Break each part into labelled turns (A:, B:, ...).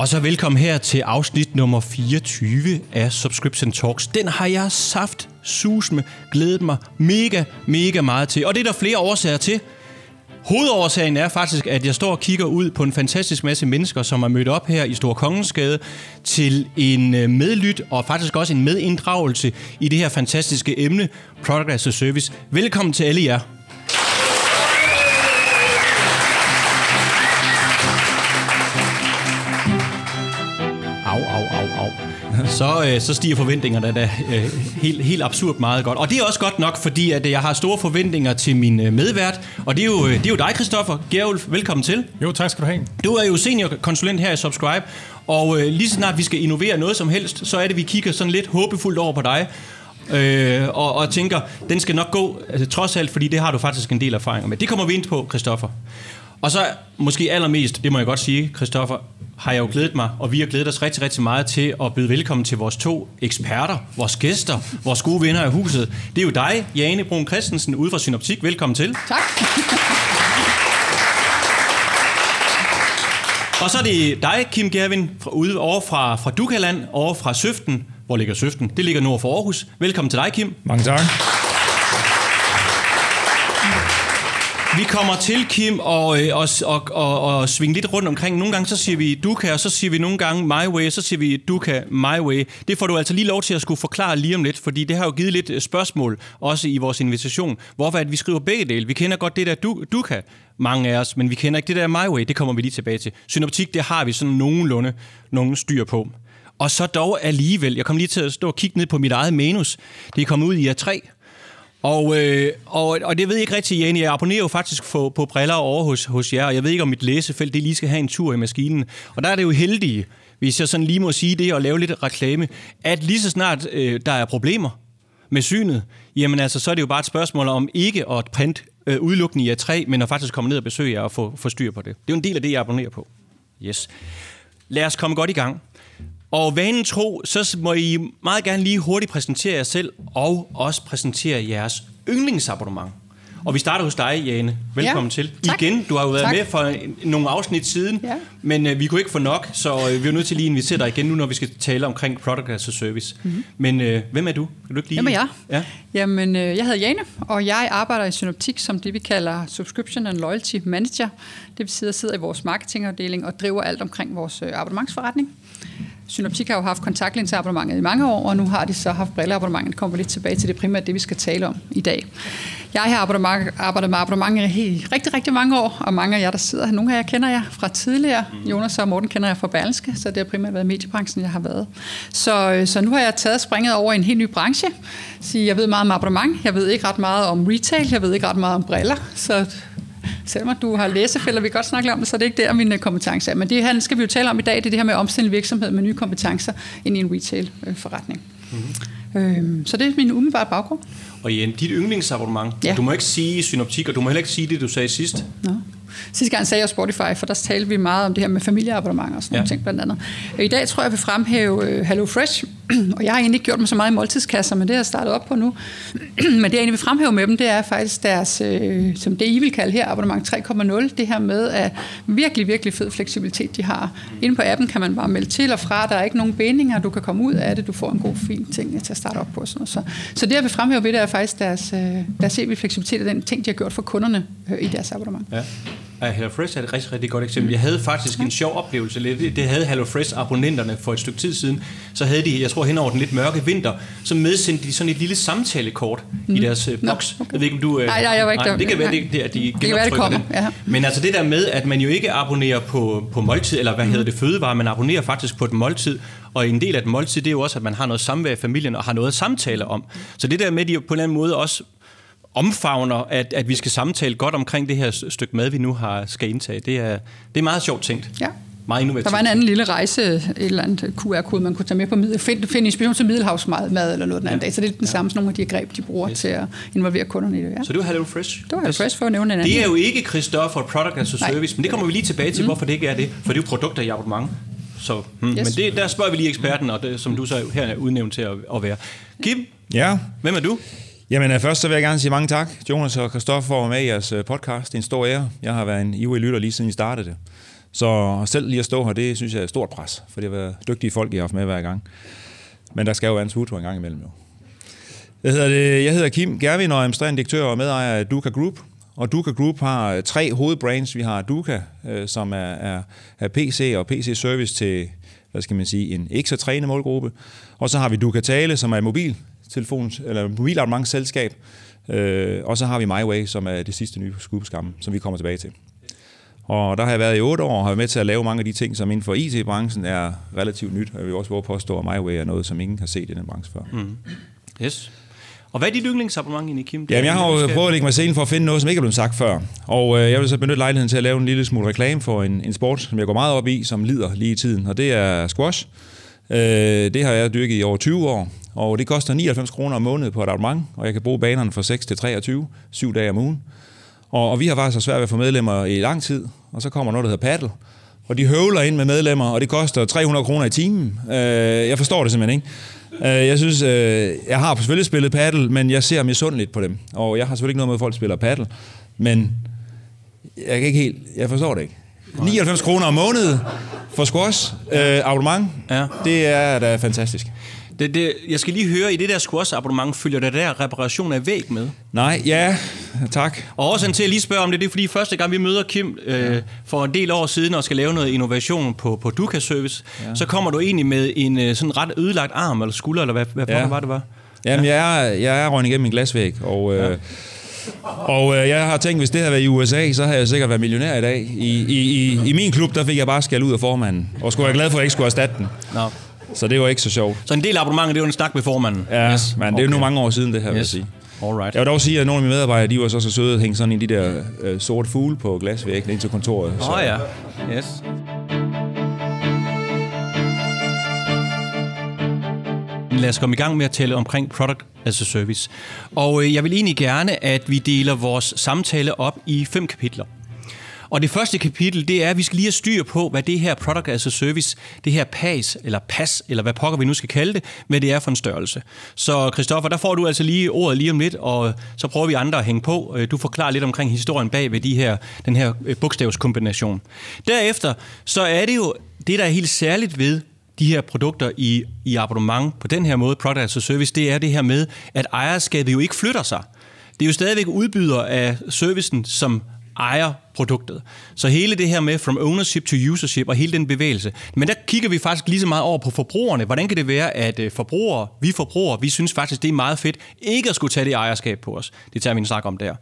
A: Og så velkommen her til afsnit nummer 24 af Subscription Talks. Den har jeg saft sus med glædet mig mega, mega meget til. Og det er der flere årsager til. Hovedårsagen er faktisk, at jeg står og kigger ud på en fantastisk masse mennesker, som er mødt op her i Stor Kongensgade til en øh, medlyt og faktisk også en medinddragelse i det her fantastiske emne, Product as a Service. Velkommen til alle jer. Så, øh, så stiger forventningerne da øh, helt, helt absurd meget godt. Og det er også godt nok, fordi at jeg har store forventninger til min øh, medvært. Og det er jo, øh, det er jo dig, Christoffer Gerulf. Velkommen til.
B: Jo, tak skal du have.
A: Du er jo seniorkonsulent her i Subscribe. Og øh, lige så snart vi skal innovere noget som helst, så er det, vi kigger sådan lidt håbefuldt over på dig. Øh, og, og tænker, den skal nok gå, altså, trods alt, fordi det har du faktisk en del erfaringer med. Det kommer vi ind på, Christoffer. Og så måske allermest, det må jeg godt sige, Christoffer, har jeg jo glædet mig, og vi har glædet os rigtig, rigtig meget til at byde velkommen til vores to eksperter, vores gæster, vores gode venner af huset. Det er jo dig, Jane Brun Christensen, ude fra Synoptik. Velkommen til.
C: Tak.
A: Og så er det dig, Kim Gervin, fra, ude over fra, fra Dukaland, over fra Søften. Hvor ligger Søften? Det ligger nord for Aarhus. Velkommen til dig, Kim.
B: Mange tak.
A: Vi kommer til, Kim, og, øh, og, og, og, og svinge lidt rundt omkring. Nogle gange så siger vi Duka, og så siger vi nogle gange My Way, og så siger vi Duka, My Way. Det får du altså lige lov til at skulle forklare lige om lidt, fordi det har jo givet lidt øh, spørgsmål, også i vores invitation. Hvorfor at vi skriver begge dele? Vi kender godt det der du, Duka, mange af os, men vi kender ikke det der My Way. Det kommer vi lige tilbage til. Synoptik, det har vi sådan nogenlunde nogen styr på. Og så dog alligevel, jeg kom lige til at stå og kigge ned på mit eget manus. Det er kommet ud i a 3. Og, øh, og, og det ved jeg ikke rigtig, Jane. Jeg abonnerer jo faktisk på, på briller over hos, hos jer, og jeg ved ikke, om mit læsefelt det lige skal have en tur i maskinen. Og der er det jo heldige, hvis jeg sådan lige må sige det og lave lidt reklame, at lige så snart øh, der er problemer med synet, jamen altså, så er det jo bare et spørgsmål om ikke at printe øh, udelukkende i A3, men at faktisk komme ned og besøge jer og få, få styr på det. Det er jo en del af det, jeg abonnerer på. Yes. Lad os komme godt i gang. Og vanen tro, så må I meget gerne lige hurtigt præsentere jer selv, og også præsentere jeres yndlingsabonnement. Og vi starter hos dig, Jane. Velkommen
C: Ja,
A: til.
C: tak.
A: Igen, du har jo været
C: Tak.
A: med for nogle afsnit siden,
C: Ja.
A: men øh, vi kunne ikke få nok, så øh, vi er nødt til lige at invitere dig igen nu, når vi skal tale omkring Product as a Service. Mm-hmm. Men øh, hvem er du? Kan du ikke lige...
C: Hvem er jeg?
A: Ja.
C: Jamen, øh, jeg hedder Jane, og jeg arbejder i Synoptik som det, vi kalder Subscription and Loyalty Manager. Det vil sige, at jeg sidder i vores marketingafdeling og driver alt omkring vores øh, abonnementsforretning. Synoptik har jo haft kontaktlinseabonnementet i mange år, og nu har de så haft brilleabonnementet. Kommer vi lidt tilbage til det primært det, vi skal tale om i dag. Jeg har arbejdet med abonnementer i rigtig, rigtig mange år, og mange af jer, der sidder her, nogle af jer kender jeg fra tidligere. Jonas og Morten kender jeg fra Berlingske, så det har primært været mediebranchen, jeg har været. Så, øh, så nu har jeg taget springet over i en helt ny branche. Så jeg ved meget om abonnement, jeg ved ikke ret meget om retail, jeg ved ikke ret meget om briller, så Selvom du har læsefælder, vi kan godt snakke om det, så det er ikke der, mine kompetencer er. Men det her skal vi jo tale om i dag, det er det her med at omstille virksomhed med nye kompetencer ind i en retail-forretning. Mm-hmm. Øhm, så det er min umiddelbare baggrund.
A: Og Jane, dit yndlingsabonnement.
C: Ja.
A: Du må ikke sige synoptik, og du må heller ikke sige det, du sagde sidst.
C: Nå. Sidste gang sagde jeg Spotify, for der talte vi meget om det her med familieabonnementer og sådan
A: Ja.
C: nogle ting blandt andet. I dag tror jeg, jeg vil fremhæve øh, Hello Fresh, og jeg har egentlig ikke gjort mig så meget i måltidskasser, men det har jeg startet op på nu. men det jeg egentlig vil fremhæve med dem, det er faktisk deres, øh, som det I vil kalde her, abonnement 3.0, det her med at virkelig, virkelig fed fleksibilitet, de har. Inde på appen kan man bare melde til og fra, der er ikke nogen bindinger, du kan komme ud af det, du får en god, fin ting til at starte op på. og Sådan noget. Så, så det jeg vil fremhæve ved, det er faktisk deres, øh, deres evige fleksibilitet og den ting, de har gjort for kunderne øh, i deres abonnement.
A: Ja. Ja, HelloFresh er et rigtig, rigtig godt eksempel. Jeg havde faktisk en sjov oplevelse. lidt. Det havde HelloFresh-abonnenterne for et stykke tid siden. Så havde de, jeg tror hen over den lidt mørke vinter, så medsendte de sådan et lille samtalekort mm. i deres uh, boks.
C: okay.
A: Jeg ved ikke, om du... Uh,
C: Nej, nej, jeg var ikke der.
A: Det kan være,
C: Nej.
A: det, det, at de
C: kan være, det kommer,
A: den.
C: ja.
A: Men altså det der med, at man jo ikke abonnerer på, på måltid, eller hvad mm. hedder det, fødevare, man abonnerer faktisk på et måltid. Og en del af et måltid, det er jo også, at man har noget samvær i familien, og har noget at samtale om. Så det der med, at de på en eller anden måde også omfavner, at, at vi skal samtale godt omkring det her stykke mad, vi nu har skal indtage. Det er, det er meget sjovt tænkt.
C: Ja.
A: Meget innovativt.
C: Der var en anden lille rejse, et eller andet QR-kode, man kunne tage med på middel. Find, find inspiration til middelhavsmad mad eller noget den anden
A: Ja.
C: dag. Så det er den samme som nogle af de greb, de bruger
A: Yes.
C: til at involvere kunderne i det. Ja.
A: Så det var Hello Fresh.
C: Det var Fresh for at nævne en anden.
A: Det er jo ikke Christoffer Product as a
C: Nej.
A: Service, men det kommer vi lige tilbage til, mm. hvorfor det ikke er det. For det er jo produkter i abonnement. Så, hmm. yes. Men det, der spørger vi lige eksperten, og det, som du så her er udnævnt til at, at være. Kim,
B: Ja,
A: hvem er du?
B: Jamen øh, først så vil jeg gerne sige mange tak, Jonas og Christoffer, for at være med i jeres øh, podcast. Det er en stor ære. Jeg har været en ivrig lytter lige siden I startede det. Så selv lige at stå her, det synes jeg er et stort pres, for det har været dygtige folk, I har haft med hver gang. Men der skal jo være en tutor en gang imellem jo. Jeg hedder, det, jeg hedder Kim Gervin og er administrerende direktør og medejer af Duca Group. Og Duca Group har tre hovedbrands. Vi har Duca, øh, som er, er, er PC og PC-service til, hvad skal man sige, en ikke så træne målgruppe. Og så har vi Duca Tale, som er mobil mobiltelefons, eller mobilabonnementsselskab. Øh, og så har vi MyWay, som er det sidste nye skud som vi kommer tilbage til. Og der har jeg været i otte år og har været med til at lave mange af de ting, som inden for IT-branchen er relativt nyt. Og jeg vil også våge påstå, at MyWay er noget, som ingen har set i den branche før. Mm.
A: Yes. Og hvad er dit yndlingsabonnement egentlig, Kim?
B: Jamen, jeg har jo prøvet at lægge mig scenen for at finde noget, som ikke er blevet sagt før. Og øh, jeg vil så benytte lejligheden til at lave en lille smule reklame for en, en sport, som jeg går meget op i, som lider lige i tiden. Og det er squash. Øh, det har jeg dyrket i over 20 år. Og det koster 99 kroner om måneden på et abonnement, og jeg kan bruge banerne fra 6 til 23, syv dage om ugen. Og, og vi har faktisk så svært ved at få medlemmer i lang tid, og så kommer noget, der hedder paddle. Og de høvler ind med medlemmer, og det koster 300 kroner i timen. Øh, jeg forstår det simpelthen ikke. Øh, jeg synes, øh, jeg har selvfølgelig spillet paddle, men jeg ser misundeligt på dem. Og jeg har selvfølgelig ikke noget med, at folk spiller paddle. Men jeg kan ikke helt, jeg forstår det ikke. 99 kroner om måneden for squash øh, abonnement, ja. det er da fantastisk.
A: Det, det, jeg skal lige høre, i det der squash-abonnement, følger der der reparation af væg med?
B: Nej, ja, tak.
A: Og også til at lige spørge om det, det er fordi første gang, vi møder Kim øh, for en del år siden og skal lave noget innovation på, på Duca Service, ja. så kommer du egentlig med en øh, sådan ret ødelagt arm eller skulder, eller hvad, hvad ja. var det var?
B: Jamen, ja. jeg er, jeg er røgnet igennem en glasvæg, og... Øh, ja. Og øh, jeg har tænkt, hvis det havde været i USA, så havde jeg sikkert været millionær i dag. I, i, i, i min klub, der fik jeg bare skal ud af formanden. Og skulle være glad for, at jeg ikke skulle erstatte den. No. Så det var ikke så sjovt.
A: Så en del af abonnementet, det var en snak med formanden?
B: Ja, yes. men det er okay. nu mange år siden, det her, yes. vil jeg sige. Alright. Jeg vil dog sige, at nogle af mine medarbejdere, de var så så søde at hænge sådan i de der øh, sorte fugle på glasvæggen ind til kontoret.
A: Åh oh, ja, yes. Lad os komme i gang med at tale omkring product as a service. Og øh, jeg vil egentlig gerne, at vi deler vores samtale op i fem kapitler. Og det første kapitel, det er, at vi skal lige have styr på, hvad det her Product as a Service, det her PAS, eller PAS, eller hvad pokker vi nu skal kalde det, hvad det er for en størrelse. Så Christoffer, der får du altså lige ordet lige om lidt, og så prøver vi andre at hænge på. Øh, du forklarer lidt omkring historien bag ved de her, den her øh, bogstavskombination. Derefter, så er det jo det, der er helt særligt ved de her produkter i, i abonnement på den her måde, Product as a Service, det er det her med, at ejerskabet jo ikke flytter sig. Det er jo stadigvæk udbyder af servicen, som ejer produktet. Så hele det her med from ownership to usership og hele den bevægelse. Men der kigger vi faktisk lige så meget over på forbrugerne. Hvordan kan det være, at øh, forbrugere, vi forbrugere, vi synes faktisk, det er meget fedt ikke at skulle tage det ejerskab på os. Det tager vi en snak om der.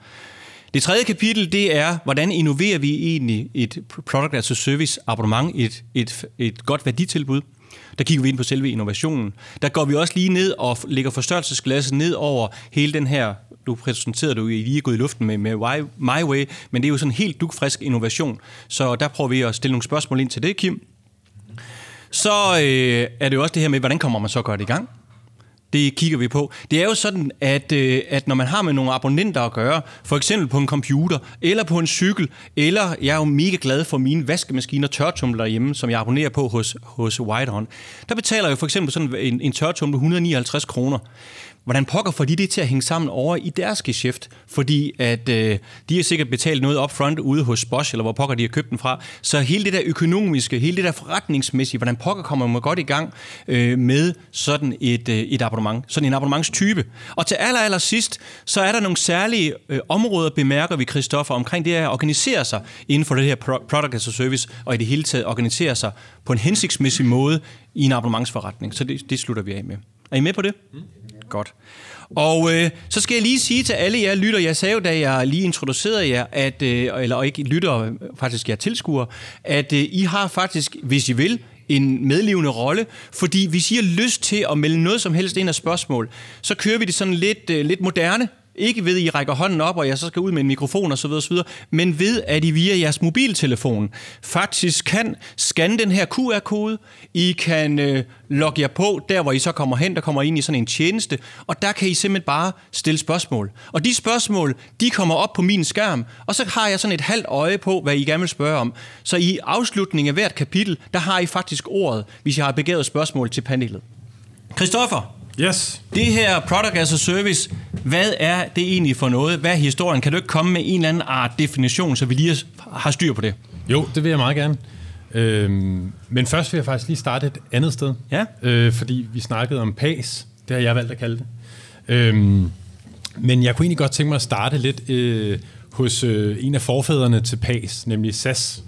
A: Det tredje kapitel, det er, hvordan innoverer vi egentlig et product as a service abonnement, et, et, et godt værditilbud. Der kigger vi ind på selve innovationen. Der går vi også lige ned og lægger forstørrelsesglasset ned over hele den her du præsenterede du i lige gået i luften med, med My Way, men det er jo sådan en helt dukfrisk innovation. Så der prøver vi at stille nogle spørgsmål ind til det, Kim. Så øh, er det jo også det her med, hvordan kommer man så godt i gang? Det kigger vi på. Det er jo sådan, at, øh, at når man har med nogle abonnenter at gøre, for eksempel på en computer, eller på en cykel, eller jeg er jo mega glad for mine vaskemaskiner og tørtumler hjemme, som jeg abonnerer på hos, hos Whitehorn, der betaler jeg for eksempel sådan en, en tørtumle 159 kroner hvordan pokker får de det til at hænge sammen over i deres geschæft? Fordi at øh, de har sikkert betalt noget up front ude hos Bosch, eller hvor pokker de har købt den fra. Så hele det der økonomiske, hele det der forretningsmæssige, hvordan pokker kommer man godt i gang øh, med sådan et, øh, et abonnement, sådan en abonnementstype. Og til aller, aller sidst, så er der nogle særlige øh, områder, bemærker vi, Christoffer, omkring det at organisere sig inden for det her product as a service, og i det hele taget organisere sig på en hensigtsmæssig måde i en abonnementsforretning. Så det, det slutter vi af med. Er I med på det? Mm. Godt. Og øh, så skal jeg lige sige til alle jer lytter, jeg sagde jo, da jeg lige introducerede jer, at, øh, eller ikke lytter, faktisk jeg tilskuer, at øh, I har faktisk, hvis I vil, en medlevende rolle, fordi hvis I har lyst til at melde noget som helst ind af spørgsmål, så kører vi det sådan lidt, øh, lidt moderne, ikke ved, at I rækker hånden op, og jeg så skal ud med en mikrofon osv., osv., men ved, at I via jeres mobiltelefon faktisk kan scanne den her QR-kode. I kan øh, logge jer på, der hvor I så kommer hen, der kommer ind i sådan en tjeneste, og der kan I simpelthen bare stille spørgsmål. Og de spørgsmål, de kommer op på min skærm, og så har jeg sådan et halvt øje på, hvad I gerne vil spørge om. Så i afslutningen af hvert kapitel, der har I faktisk ordet, hvis jeg har begæret spørgsmål til panelet. Christoffer,
B: Yes.
A: Det her product as a service, hvad er det egentlig for noget? Hvad er historien? Kan du ikke komme med en eller anden art definition, så vi lige har styr på det?
D: Jo, det vil jeg meget gerne. Øhm, men først vil jeg faktisk lige starte et andet sted.
A: Ja.
D: Øh, fordi vi snakkede om PAS. Det har jeg valgt at kalde det. Øhm, men jeg kunne egentlig godt tænke mig at starte lidt øh, hos øh, en af forfædrene til PAS, nemlig SAS.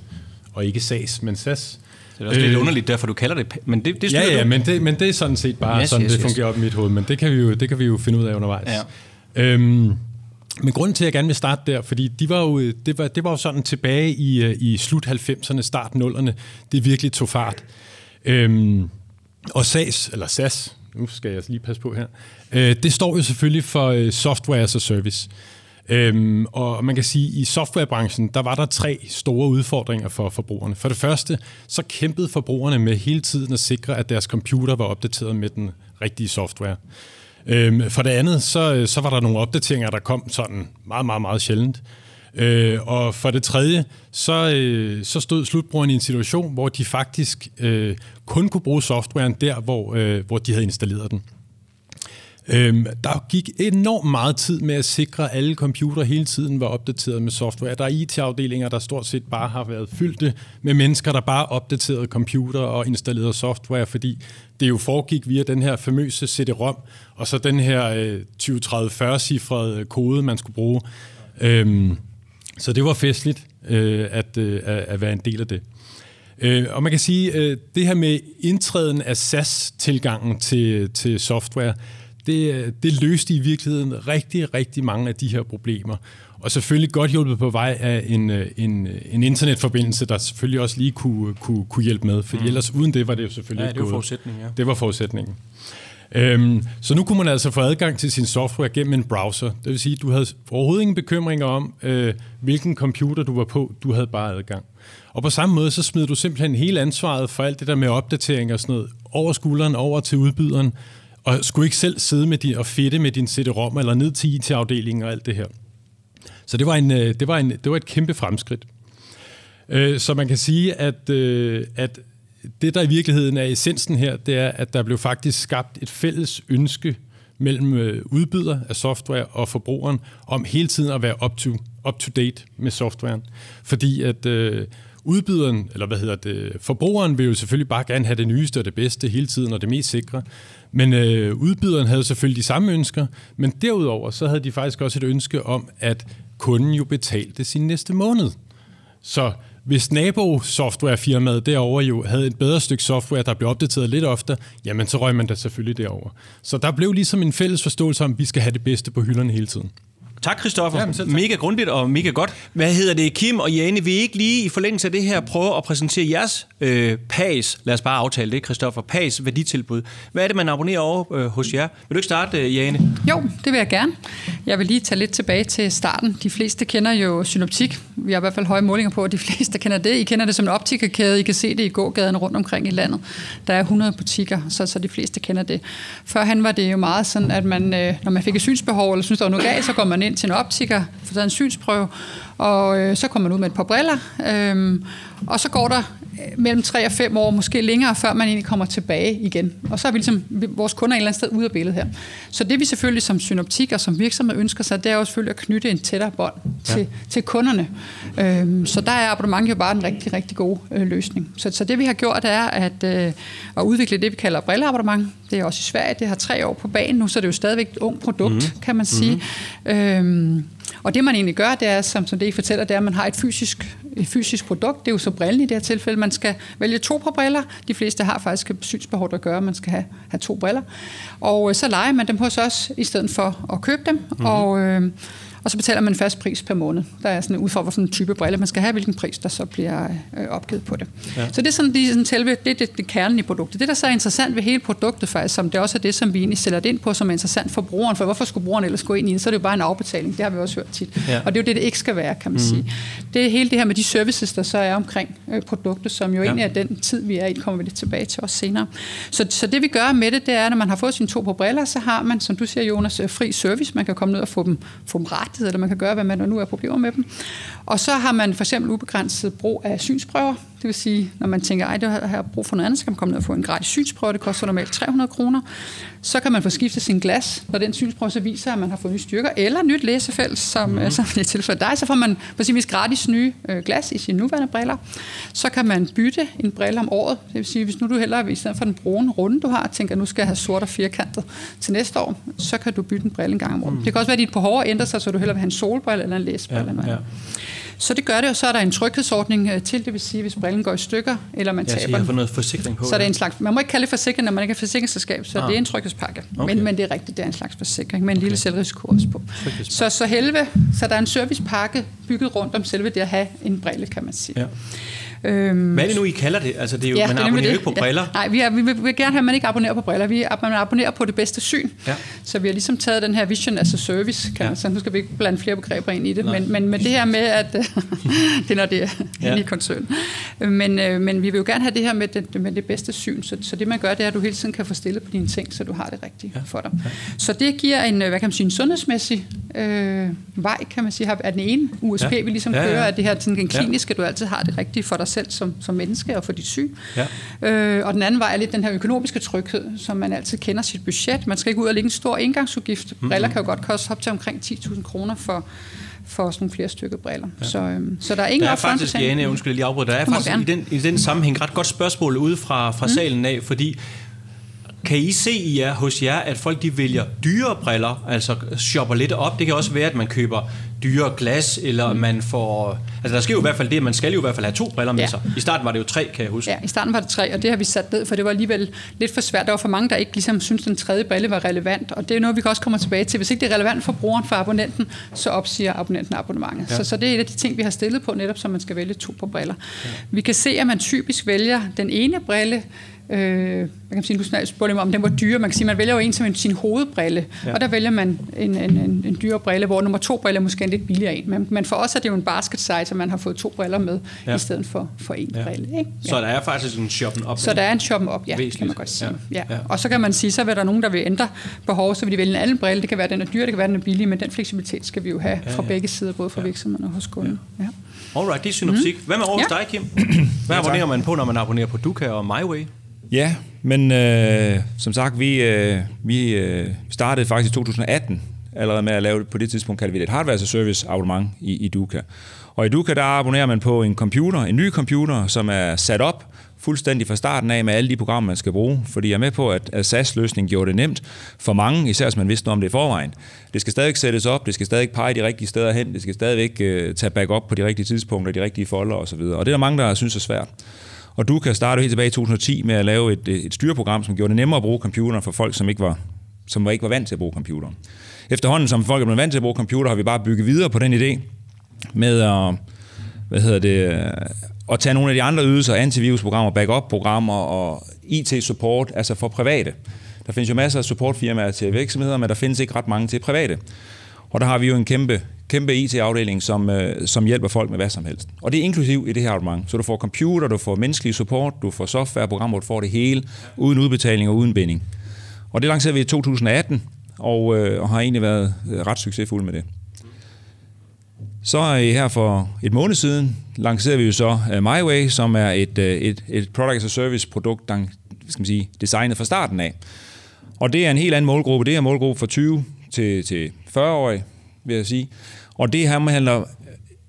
D: Og ikke SAS, men SAS.
A: Det er også øh, lidt underligt, derfor du kalder det, men det, det
D: Ja, ja,
A: du.
D: men det, men det er sådan set bare
A: Yes,
D: sådan,
A: yes,
D: det
A: yes.
D: fungerer op i mit hoved, men det kan vi jo, det kan vi jo finde ud af undervejs.
A: Ja.
D: Øhm, men grunden til, at jeg gerne vil starte der, fordi de var jo, det, var, det var jo sådan tilbage i, øh, i slut 90'erne, start 0'erne, det virkelig tog fart. Øhm, og SAS, eller SAS, nu skal jeg lige passe på her, øh, det står jo selvfølgelig for øh, software as a service. Øhm, og man kan sige, at i softwarebranchen, der var der tre store udfordringer for forbrugerne. For det første, så kæmpede forbrugerne med hele tiden at sikre, at deres computer var opdateret med den rigtige software. Øhm, for det andet, så, så var der nogle opdateringer, der kom sådan meget, meget, meget sjældent. Øh, og for det tredje, så, øh, så stod slutbrugerne i en situation, hvor de faktisk øh, kun kunne bruge softwaren der, hvor, øh, hvor de havde installeret den. Øhm, der gik enormt meget tid med at sikre, at alle computer hele tiden var opdateret med software. Der er IT-afdelinger, der stort set bare har været fyldte med mennesker, der bare opdaterede computer og installerede software, fordi det jo foregik via den her famøse CD-ROM, og så den her øh, 20-30-40-cifrede øh, kode, man skulle bruge. Øhm, så det var festligt øh, at, øh, at være en del af det. Øh, og man kan sige, øh, det her med indtræden af SAS-tilgangen til, til software, det, øh, det løste i virkeligheden rigtig, rigtig mange af de her problemer. Og selvfølgelig godt hjulpet på vej af en, øh, en, en internetforbindelse, der selvfølgelig også lige kunne, kunne, kunne hjælpe med. For mm. ellers uden det var det jo selvfølgelig
A: Ja,
D: ikke
A: det var
D: gået.
A: forudsætningen, ja.
D: Det var forudsætningen. Øhm, så nu kunne man altså få adgang til sin software gennem en browser. Det vil sige, at du havde overhovedet ingen bekymringer om, øh, hvilken computer du var på. Du havde bare adgang. Og på samme måde, så smed du simpelthen hele ansvaret for alt det der med opdatering og sådan noget over skulderen, over til udbyderen, og skulle ikke selv sidde med din, og fedte med din CD-ROM eller ned til IT-afdelingen og alt det her. Så det var, en, øh, det var, en, det var et kæmpe fremskridt. Øh, så man kan sige, at, øh, at det, der i virkeligheden er essensen her, det er, at der blev faktisk skabt et fælles ønske mellem udbyder af software og forbrugeren om hele tiden at være up to, up to date med softwaren. Fordi at øh, udbyderen, eller hvad hedder det, forbrugeren vil jo selvfølgelig bare gerne have det nyeste og det bedste hele tiden og det mest sikre. Men øh, udbyderen havde selvfølgelig de samme ønsker, men derudover så havde de faktisk også et ønske om, at kunden jo betalte sin næste måned. Så hvis nabo-softwarefirmaet derovre jo havde et bedre stykke software, der blev opdateret lidt oftere, jamen så røg man da selvfølgelig derover. Så der blev ligesom en fælles forståelse om, at vi skal have det bedste på hylderne hele tiden.
A: Tak, Christoffer.
D: Jamen,
A: mega grundigt og mega godt. Hvad hedder det, Kim og Jane? Vil I ikke lige i forlængelse af det her prøve at præsentere jeres øh, PAS, lad os bare aftale det, Christoffer, PAS værditilbud. Hvad er det, man abonnerer over øh, hos jer? Vil du ikke starte, øh, Jane?
C: Jo, det vil jeg gerne. Jeg vil lige tage lidt tilbage til starten. De fleste kender jo synoptik. Vi har i hvert fald høje målinger på, at de fleste kender det. I kender det som en optikerkæde. I kan se det i gågaden rundt omkring i landet. Der er 100 butikker, så, så de fleste kender det. Førhen var det jo meget sådan, at man, øh, når man fik et synsbehov, eller synes, der var noget galt, så går man ind til en optiker, får taget en synsprøve, og øh, så kommer man ud med et par briller. Øh, og så går der mellem 3 og 5 år, måske længere, før man egentlig kommer tilbage igen. Og så er vi ligesom, vores kunder et eller andet sted ude af billedet her. Så det vi selvfølgelig som synoptik og som virksomhed ønsker sig, det er jo selvfølgelig at knytte en tættere bånd til, ja. til kunderne. Øhm, så der er abonnement jo bare en rigtig, rigtig god øh, løsning. Så, så det vi har gjort er at, øh, at udvikle det, vi kalder brilleabonnement. Det er også i Sverige, det har tre år på banen nu, så det er jo stadigvæk et ung produkt, mm. kan man sige. Mm. Øhm, og det man egentlig gør, det er, som, som det I fortæller, det er, at man har et fysisk, et fysisk produkt. Det er jo så brillen i det her tilfælde. Man skal vælge to par briller. De fleste har faktisk et synsbehov, der gør, at man skal have, have to briller. Og øh, så leger man dem hos os, i stedet for at købe dem. Mm-hmm. Og, øh, og så betaler man en fast pris per måned. Der er sådan en udfordring for sådan en type brille, man skal have, hvilken pris der så bliver øh, opgivet på det. Ja. Så det er sådan, de, sådan selve, det, det, det kernen i produktet. Det, der så er interessant ved hele produktet faktisk, som det også er det, som vi egentlig sælger det ind på, som er interessant for brugeren, for hvorfor skulle brugeren ellers gå ind i det? Så er det jo bare en afbetaling, det har vi også hørt tit.
A: Ja.
C: Og det er jo det, det ikke skal være, kan man mm. sige. Det er hele det her med de services, der så er omkring øh, produktet, som jo ja. egentlig er den tid, vi er i, kommer vi lidt tilbage til også senere. Så, så det vi gør med det, det er, når man har fået sine to på briller, så har man, som du siger, Jonas, øh, fri service. Man kan komme ned og få dem, få dem rettigheder, eller man kan gøre, hvad man nu er problemer med dem. Og så har man for eksempel ubegrænset brug af synsprøver. Det vil sige, når man tænker, at jeg har brug for noget andet, så kan man komme ned og få en gratis synsprøve. Det koster normalt 300 kroner. Så kan man få skiftet sin glas, når den synsprøve så viser, at man har fået nye styrker, eller nyt læsefelt, som, mm. som det er tilfældet dig. Så får man på sin vis gratis nye øh, glas i sine nuværende briller. Så kan man bytte en brille om året. Det vil sige, hvis nu du heller, i stedet for den brune runde, du har, tænker, at nu skal jeg have sort og firkantet til næste år, så kan du bytte en brille en gang om året. Mm. Det kan også være, at dit behov ændrer sig, så du hellere vil have en solbrille eller en læsebrille. Ja, ja. Så det gør det, og så er der en tryghedsordning øh, til, det vil sige, hvis brillen går i stykker, eller man
A: ja,
C: taber
A: så har noget forsikring på
C: Så er det en slags, man må ikke kalde det forsikring, når man ikke er forsikringsselskab, så ah. det er en tryghedspakke. Okay. Men, men det er rigtigt, det er en slags forsikring, med en okay. lille selvrisiko også på. Så, så, helve, så der er en servicepakke bygget rundt om selve det at have en brille, kan man sige. Ja.
A: Øhm, Hvad er det nu, I kalder det? Altså, det er jo, ja, man abonnerer jo ikke på briller. Ja.
C: Nej, vi, er, vi, vil, vi vil gerne have, at man ikke abonnerer på briller. Vi, man abonnerer på det bedste syn. Ja. Så vi har ligesom taget den her vision as a service. Kan ja. så nu skal vi ikke blande flere begreber ind i det. Men, men med det her med, at det er når det er ja. i koncern. Men, øh, men vi vil jo gerne have det her med det, med det bedste syn. Så, så det man gør, det er, at du hele tiden kan få stillet på dine ting, så du har det rigtige ja. for dig. Ja. Så det giver en, hvad kan man sige, en sundhedsmæssig øh, vej, kan man sige, af den ene USP, ja. vi ligesom ja, ja. kører, at det her sådan, den kliniske, ja. du altid har det rigtige for dig selv som, som menneske og for dit syg. Ja. Øh, og den anden vej er lidt den her økonomiske tryghed, som man altid kender sit budget. Man skal ikke ud og lægge en stor indgangsudgift. Mm-hmm. Briller kan jo godt koste op til omkring 10.000 kroner for for sådan flere stykker briller. Ja. Så, øhm, så der er ingen
A: Der er faktisk, Jane, undskyld lige afbryde, der er faktisk i den, i den sammenhæng ret godt spørgsmål ude fra, fra mm. salen af, fordi kan I se i jer, hos jer, at folk de vælger dyre briller, altså shopper lidt op? Det kan også være, at man køber dyre glas, eller mm. man får... Altså der sker jo i hvert fald det, man skal jo i hvert fald have to briller med ja. sig. I starten var det jo tre, kan jeg huske.
C: Ja, i starten var det tre, og det har vi sat ned, for det var alligevel lidt for svært. Der var for mange, der ikke ligesom synes den tredje brille var relevant, og det er noget, vi kan også komme tilbage til. Hvis ikke det er relevant for brugeren, for abonnenten, så opsiger abonnenten abonnementet. Ja. Så, så det er et af de ting, vi har stillet på, netop så man skal vælge to på briller. Ja. Vi kan se, at man typisk vælger den ene brille, Øh, man kan sige, du spurgte mig, om den var dyre. Man kan sige, man vælger jo en som en, sin hovedbrille, ja. og der vælger man en, en, en, en dyre brille, hvor nummer to brille er måske en lidt billigere en. Men, men for os er det jo en basket size, så man har fået to briller med, ja. i stedet for, for en ja. brille. Ikke?
A: Ja. Så der er faktisk en shoppen op.
C: Så der er en shoppen op, ja, Væsentligt. kan man godt sige. Ja. Ja. Og så kan man sige, så vil der nogen, der vil ændre behov, så vil de vælge en anden brille. Det kan være, den er dyr, det kan være, den er billig, men den fleksibilitet skal vi jo have ja, ja. fra begge sider, både fra ja. virksomheden og hos kunden. Ja. Ja.
A: Alright, det er synoptik. Mm. Hvad med over ja. dig, Kim? Hvad abonnerer man på, når man abonnerer på Duka og MyWay?
B: Ja, men øh, som sagt, vi, øh, vi øh, startede faktisk i 2018 allerede med at lave, på det tidspunkt kaldte vi det et hardware as service abonnement i, i Duka. Og i Duka, der abonnerer man på en computer, en ny computer, som er sat op fuldstændig fra starten af med alle de programmer, man skal bruge. Fordi jeg er med på, at, SAS-løsningen gjorde det nemt for mange, især hvis man vidste noget om det i forvejen. Det skal stadig sættes op, det skal stadig pege de rigtige steder hen, det skal stadigvæk øh, tage backup på de rigtige tidspunkter, de rigtige folder osv. Og det er der mange, der synes er svært. Og du kan starte helt tilbage i 2010 med at lave et, et styreprogram, som gjorde det nemmere at bruge computeren for folk, som ikke var, som ikke var vant til at bruge computeren. Efterhånden, som folk er blevet vant til at bruge computer, har vi bare bygget videre på den idé med at, hvad hedder det, at tage nogle af de andre ydelser, antivirusprogrammer, backup-programmer og IT-support, altså for private. Der findes jo masser af supportfirmaer til virksomheder, men der findes ikke ret mange til private. Og der har vi jo en kæmpe, kæmpe IT-afdeling, som, øh, som hjælper folk med hvad som helst. Og det er inklusiv i det her abonnement. Så du får computer, du får menneskelig support, du får softwareprogrammer, du får det hele, uden udbetaling og uden binding. Og det lancerede vi i 2018, og, øh, og har egentlig været øh, ret succesfulde med det. Så øh, her for et måned siden lancerede vi jo så øh, MyWay, som er et, et, et product as a service produkt, der skal man sige, designet fra starten af. Og det er en helt anden målgruppe. Det er en målgruppe fra 20 til, til 40-årige, vil jeg sige. Og det her handler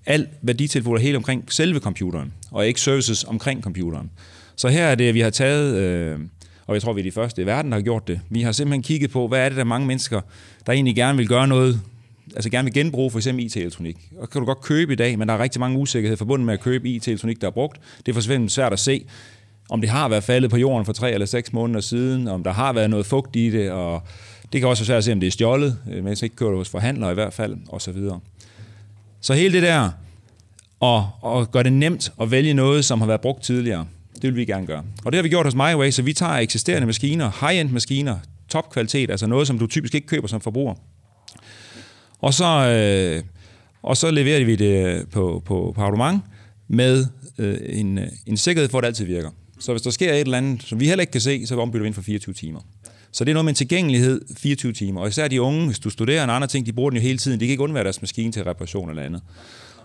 B: alt værditilfuld helt omkring selve computeren, og ikke services omkring computeren. Så her er det, vi har taget, øh, og jeg tror, vi er de første i verden, der har gjort det. Vi har simpelthen kigget på, hvad er det, der mange mennesker, der egentlig gerne vil gøre noget, altså gerne vil genbruge for eksempel IT-elektronik. Og kan du godt købe i dag, men der er rigtig mange usikkerheder forbundet med at købe IT-elektronik, der er brugt. Det er for svært at se, om det har været faldet på jorden for tre eller seks måneder siden, om der har været noget fugt i det, og det kan også være svært at se, om det er stjålet, øh, men ikke kører hos forhandlere i hvert fald, og så videre. Så hele det der, og, og gøre det nemt at vælge noget, som har været brugt tidligere, det vil vi gerne gøre. Og det har vi gjort hos MyWay, så vi tager eksisterende maskiner, high-end maskiner, topkvalitet, altså noget, som du typisk ikke køber som forbruger. Og så, øh, og så leverer vi det øh, på, på, på abonnement med øh, en, øh, en sikkerhed for, at det altid virker. Så hvis der sker et eller andet, som vi heller ikke kan se, så ombytter vi inden for 24 timer. Så det er noget med en tilgængelighed 24 timer. Og især de unge, hvis du studerer en anden ting, de bruger den jo hele tiden. De kan ikke undvære deres maskine til reparation eller andet.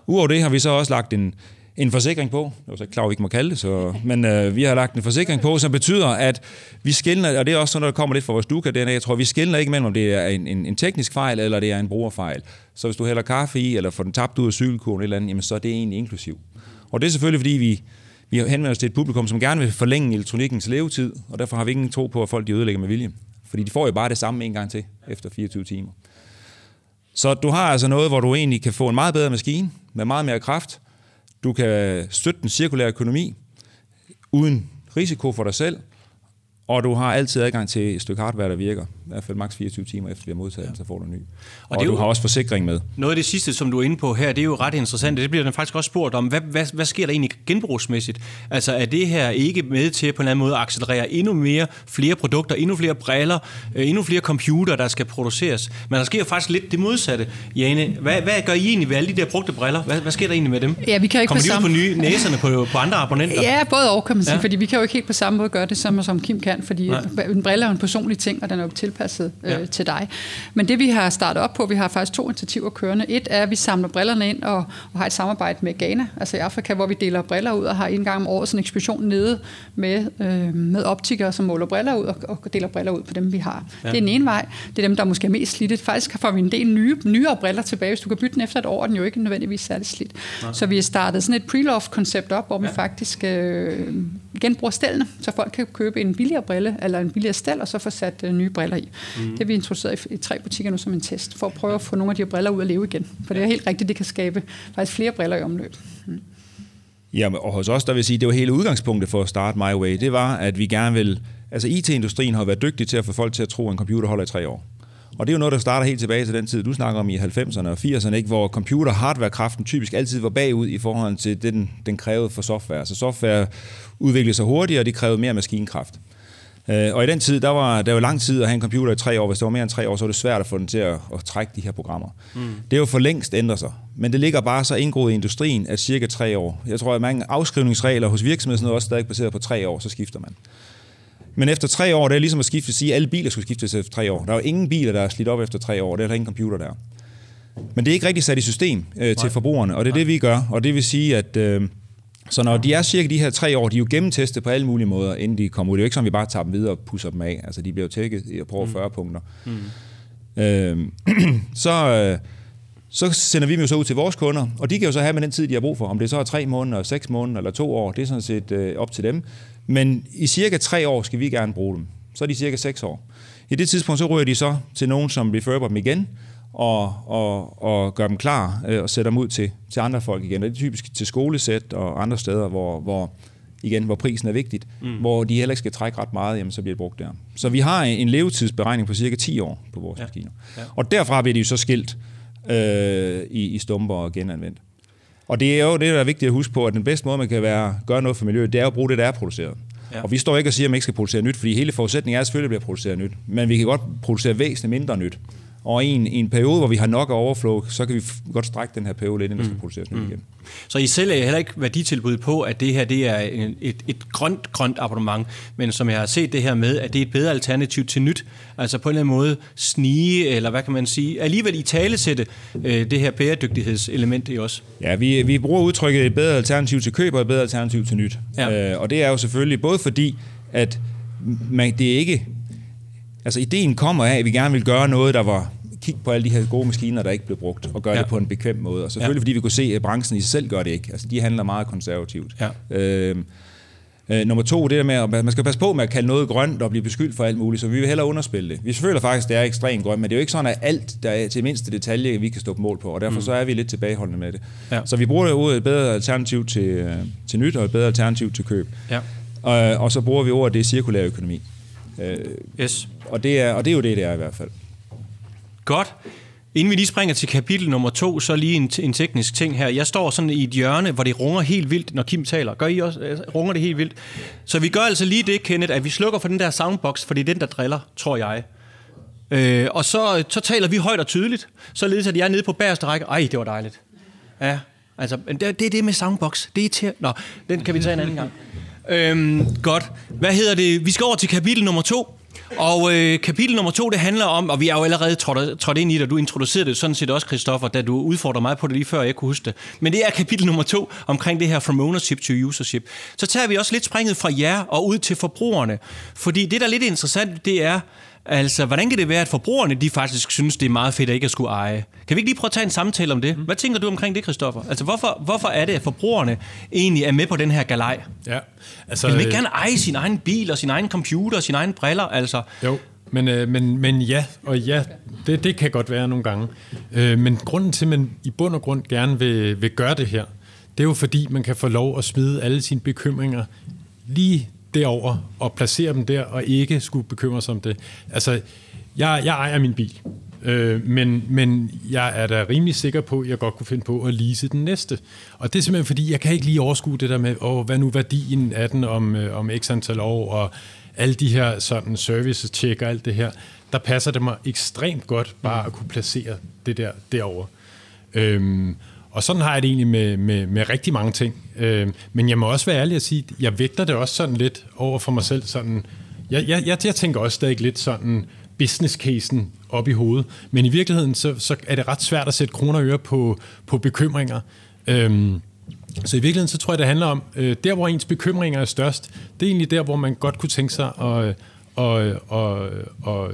B: Udover det har vi så også lagt en, en forsikring på. Det var så ikke klar, at vi ikke må kalde det, så, men øh, vi har lagt en forsikring på, som betyder, at vi skiller, og det er også sådan, når der kommer lidt fra vores duka DNA, jeg tror, vi skiller ikke mellem, om det er en, en, en teknisk fejl, eller det er en brugerfejl. Så hvis du hælder kaffe i, eller får den tabt ud af cykelkurven eller andet, jamen, så er det egentlig inklusiv. Og det er selvfølgelig, fordi vi, vi henvender os til et publikum, som gerne vil forlænge elektronikkens levetid, og derfor har vi ingen tro på, at folk de ødelægger med vilje. Fordi de får jo bare det samme en gang til, efter 24 timer. Så du har altså noget, hvor du egentlig kan få en meget bedre maskine, med meget mere kraft. Du kan støtte den cirkulære økonomi, uden risiko for dig selv, og du har altid adgang til et stykke hardware, der virker. I hvert fald maks 24 timer efter vi har modtaget ja. så får du en ny. Og, og det du jo, har også forsikring med.
A: Noget af det sidste, som du er inde på her, det er jo ret interessant. Det bliver den faktisk også spurgt om. Hvad, hvad, hvad sker der egentlig genbrugsmæssigt? Altså er det her ikke med til på en eller anden måde at accelerere endnu mere, flere produkter, endnu flere briller, øh, endnu flere computer, der skal produceres? Men der sker faktisk lidt det modsatte. Jane, hvad, hvad gør I egentlig ved alle de der brugte briller? Hvad, hvad sker der egentlig med dem?
C: Ja, vi kan ikke
A: Kommer
C: de
A: ud på nye næserne på, på andre abonnenter?
C: Ja, både og kan man sige, ja. fordi vi kan jo ikke helt på samme måde gøre det, som, som Kim kan, fordi Nej. en brille er jo en personlig ting, og den er jo tilpasset ja. øh, til dig. Men det vi har startet op på, vi har faktisk to initiativer kørende. Et er, at vi samler brillerne ind og, og har et samarbejde med Ghana, altså i Afrika, hvor vi deler briller ud og har en gang om året sådan en ekspedition nede med, øh, med optikere, som måler briller ud og, og deler briller ud på dem, vi har. Ja. Det er den ene vej. Det er dem, der er måske er mest slidte. Faktisk får vi en del nye, nyere briller tilbage. Hvis du kan bytte den efter et år, er den jo ikke nødvendigvis særlig slidt. Ja. Så vi har startet sådan et pre-love-koncept op, hvor ja. vi faktisk øh, genbruger stellene, så folk kan købe en billigere brille eller en billigere stel, og så få sat øh, nye briller i. Mm. Det har vi introduceret i, i tre butikker nu som en test, for at prøve at få nogle af de her briller ud at leve igen. For det er helt rigtigt, det kan skabe faktisk flere briller i omløb. Mm.
B: Ja, og hos os, der vil sige, det var hele udgangspunktet for at starte My Way, det var, at vi gerne vil... Altså IT-industrien har været dygtig til at få folk til at tro, at en computer holder i tre år. Og det er jo noget, der starter helt tilbage til den tid, du snakker om i 90'erne og 80'erne, ikke? hvor computer hardwarekraften typisk altid var bagud i forhold til det, den, den krævede for software. Så software udviklede sig hurtigere, og det krævede mere maskinkraft. Øh, og i den tid, der var der var lang tid at have en computer i tre år. Hvis det var mere end tre år, så var det svært at få den til at, at trække de her programmer. Mm. Det er jo for længst ændret sig. Men det ligger bare så indgroet i industrien, at cirka tre år. Jeg tror, at mange afskrivningsregler hos virksomheder er også stadig baseret på tre år, så skifter man. Men efter tre år, det er ligesom at skifte, at sige, at alle biler skulle skiftes efter tre år. Der er jo ingen biler, der er slidt op efter tre år. Det er der ingen computer der. Men det er ikke rigtig sat i system øh, til forbrugerne, og det er Nej. det, vi gør. Og det vil sige, at... Øh, så når de er cirka de her tre år, de er jo gennemtestet på alle mulige måder, inden de kommer ud. Det er jo ikke sådan, vi bare tager dem videre og pusser dem af. Altså, de bliver jo tækket i at prøve mm. 40 punkter. Mm. Øhm, så, øh, så sender vi dem jo så ud til vores kunder, og de kan jo så have med den tid, de har brug for. Om det så er tre måneder, seks måneder eller to år, det er sådan set øh, op til dem. Men i cirka tre år skal vi gerne bruge dem. Så er de cirka seks år. I det tidspunkt, så ryger de så til nogen, som refurber dem igen, og, og, og gøre dem klar øh, og sætte dem ud til, til andre folk igen. Og det er typisk til skolesæt og andre steder, hvor, hvor, igen, hvor prisen er vigtigt, mm. hvor de heller ikke skal trække ret meget, jamen, så bliver det brugt der. Så vi har en levetidsberegning på cirka 10 år på vores ja. maskiner. Ja. Og derfra bliver de jo så skilt øh, i, i stumper og genanvendt. Og det er jo det, der er vigtigt at huske på, at den bedste måde, man kan være, gøre noget for miljøet, det er at bruge det, der er produceret. Ja. Og vi står ikke og siger, at man ikke skal producere nyt, fordi hele forudsætningen er at selvfølgelig bliver produceret nyt. Men vi kan godt producere væsentligt mindre nyt. Og i en, i en periode, hvor vi har nok overflow, så kan vi godt strække den her periode lidt, inden der skal mm. produceres nyt mm. igen.
A: Så I selv er heller ikke værditilbud på, at det her det er et, et grønt, grønt abonnement, men som jeg har set det her med, at det er et bedre alternativ til nyt. Altså på en eller anden måde snige, eller hvad kan man sige, alligevel i tale sætte øh, det her bæredygtighedselement i os.
B: Ja, vi, vi bruger udtrykket et bedre alternativ til køb og et bedre alternativ til nyt. Ja. Øh, og det er jo selvfølgelig både fordi, at man, det er ikke Altså ideen kommer af, at vi gerne vil gøre noget, der var kigge på alle de her gode maskiner, der ikke blev brugt, og gøre ja. det på en bekvem måde. Og selvfølgelig ja. fordi vi kunne se, at branchen i sig selv gør det ikke. Altså de handler meget konservativt. Ja. Øhm, Øh, nummer to, det der med, at man skal passe på med at kalde noget grønt og blive beskyldt for alt muligt, så vi vil hellere underspille det. Vi føler faktisk, at det er ekstremt grønt, men det er jo ikke sådan, at alt, der er til mindste detalje, vi kan stå på mål på, og derfor mm. så er vi lidt tilbageholdende med det. Ja. Så vi bruger ordet et bedre alternativ til, øh, til nyt, og et bedre alternativ til køb. Ja. Og, og så bruger vi ordet, det er cirkulær økonomi. Øh, yes. og, det er, og det er jo det, det er i hvert fald.
A: Godt. Inden vi lige springer til kapitel nummer to, så lige en, en teknisk ting her. Jeg står sådan i et hjørne, hvor det runger helt vildt, når Kim taler. Gør I også? Øh, runger det helt vildt? Så vi gør altså lige det, Kenneth, at vi slukker for den der soundbox, for det er den, der driller, tror jeg. Øh, og så, så taler vi højt og tydeligt, således at jeg er nede på bagerste række. Ej, det var dejligt. Ja, altså, det, det er det med soundbox. Det er til... Nå, den kan vi tage en anden gang. Øhm, godt. Hvad hedder det? Vi skal over til kapitel nummer to. Og øh, kapitel nummer to, det handler om, og vi er jo allerede trådt, trådt ind i det, og du introducerede det sådan set også, Christoffer, da du udfordrede mig på det lige før, jeg kunne huske det. Men det er kapitel nummer to omkring det her from ownership to usership. Så tager vi også lidt springet fra jer og ud til forbrugerne. Fordi det, der er lidt interessant, det er, Altså, hvordan kan det være, at forbrugerne de faktisk synes, det er meget fedt at ikke at skulle eje? Kan vi ikke lige prøve at tage en samtale om det? Hvad tænker du omkring det, Christoffer? Altså, hvorfor, hvorfor er det, at forbrugerne egentlig er med på den her galej?
D: Ja,
A: altså... Vil man ikke gerne eje sin egen bil og sin egen computer og sine egne briller? Altså?
D: Jo, men, øh, men, men ja, og ja, det, det kan godt være nogle gange. Øh, men grunden til, at man i bund og grund gerne vil, vil gøre det her, det er jo fordi, man kan få lov at smide alle sine bekymringer lige derover og placere dem der, og ikke skulle bekymre sig om det. Altså, jeg, jeg ejer min bil, øh, men, men jeg er da rimelig sikker på, at jeg godt kunne finde på at lease den næste. Og det er simpelthen fordi, jeg kan ikke lige overskue det der med, åh, hvad nu værdien af den om, øh, om x antal år, og alle de her sådan services check og alt det her, der passer det mig ekstremt godt bare at kunne placere det der derovre. Øhm, og sådan har jeg det egentlig med, med, med rigtig mange ting. Øh, men jeg må også være ærlig at sige, jeg vægter det også sådan lidt over for mig selv. Sådan, jeg, jeg, jeg, jeg tænker også stadig lidt sådan business casen op i hovedet. Men i virkeligheden, så, så er det ret svært at sætte kroner og øre på, på bekymringer. Øhm, så i virkeligheden, så tror jeg, det handler om, øh, der hvor ens bekymringer er størst, det er egentlig der, hvor man godt kunne tænke sig at, at, at, at, at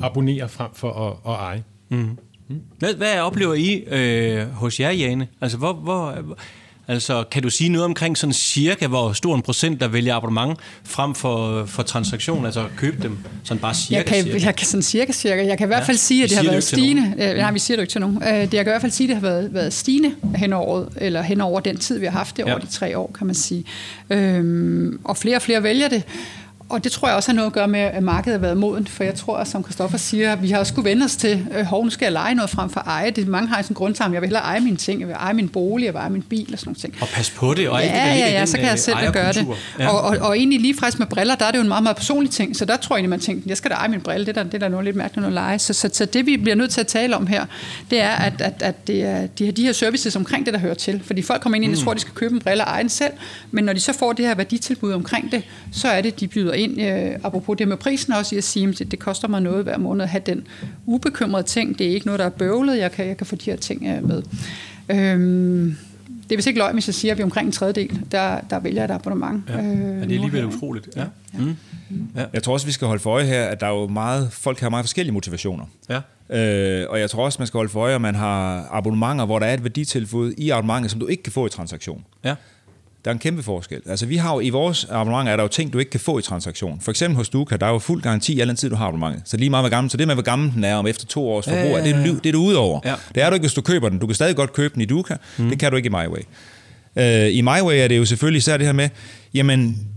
D: abonnere frem for at, at eje. Mm.
A: Hvad, hvad oplever I øh, hos jer, Jane? Altså, hvor, hvor, altså, kan du sige noget omkring sådan cirka, hvor stor en procent, der vælger abonnement frem for, for transaktion, altså købe dem sådan bare cirka?
C: Jeg kan,
A: cirka?
C: jeg kan sådan cirka, cirka. Jeg kan i hvert fald ja, sige, at det har været stigende. Øh, nej, vi siger det ikke til nogen. Øh, det, jeg kan i hvert fald sige, at det har været, været stigende hen over, eller hen over den tid, vi har haft det, ja. over de tre år, kan man sige. Øhm, og flere og flere vælger det. Og det tror jeg også har noget at gøre med, at markedet har været moden, for jeg tror, som Kristoffer siger, vi har også skulle vende os til, øh, hov, nu skal jeg lege noget frem for at eje. Det, mange har en sådan grundtanke, jeg vil hellere eje mine ting, jeg vil eje min bolig, jeg vil eje min bil og sådan noget ting.
A: Og pas på det, og
C: ja,
A: ikke
C: ja, ja, så kan jeg selv gøre det. Ja. Og, og, og, egentlig lige frisk med briller, der er det jo en meget, meget personlig ting, så der tror jeg egentlig, man tænker, jeg skal da eje min brille, det er der, det er der noget lidt mærkeligt at lege. Så, så, så, det vi bliver nødt til at tale om her, det er, at, at, at det er de, her, de her services omkring det, der hører til. Fordi folk kommer ind og mm. tror, de skal købe en brille og eje den selv, men når de så får det her værditilbud omkring det, så er det, de byder ind øh, apropos det med prisen også, i at sige, at det koster mig noget hver måned at have den ubekymrede ting. Det er ikke noget, der er bøvlet. Jeg kan, jeg kan få de her ting øh, med. Øhm, det er vist ikke løgn, hvis jeg siger, at vi er omkring en tredjedel, der, der vælger et abonnement.
A: Ja, øh, ja det er alligevel utroligt. Ja. Ja. Mm.
B: Ja. Jeg tror også, vi skal holde for øje her, at der er jo meget, folk har meget forskellige motivationer. Ja. Øh, og jeg tror også, man skal holde for øje, at man har abonnementer, hvor der er et værditilfud i abonnementet, som du ikke kan få i transaktion. Ja. Der er en kæmpe forskel. Altså vi har jo, i vores abonnement er der jo ting, du ikke kan få i transaktion. For eksempel hos Duka, der er jo fuld garanti al den tid, du har abonnementet. Så lige meget hvor gammel, så det med, hvor gammel den er om efter to års forbrug, ja, ja, ja. det, er, det er du ude over. Ja. Det er du ikke, hvis du køber den. Du kan stadig godt købe den i Duka. Mm. Det kan du ikke i MyWay. Uh, I MyWay er det jo selvfølgelig især det her med, jamen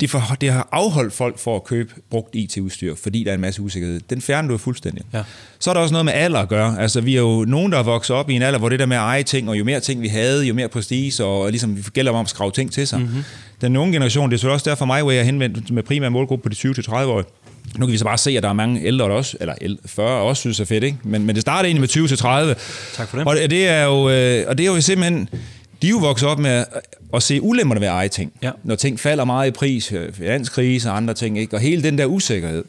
B: det, for, det har afholdt folk for at købe brugt IT-udstyr, fordi der er en masse usikkerhed. Den fjerner du fuldstændig. Ja. Så er der også noget med alder at gøre. Altså, vi er jo nogen, der er vokset op i en alder, hvor det der med at eje ting, og jo mere ting vi havde, jo mere prestige, og ligesom vi gælder om at skrave ting til sig. Mm-hmm. Den unge generation, det er så også derfor mig, hvor jeg er henvendt med primær målgruppe på de 20-30-årige. Nu kan vi så bare se, at der er mange ældre, der også, eller 40 også synes er fedt, ikke? Men, men det starter egentlig med 20-30.
A: Tak for det.
B: Og det er jo, øh, og det er jo simpelthen, de er jo vokset op med at se ulemmerne ved at eje ting. Ja. Når ting falder meget i pris, øh, finanskrise og andre ting, ikke? og hele den der usikkerhed.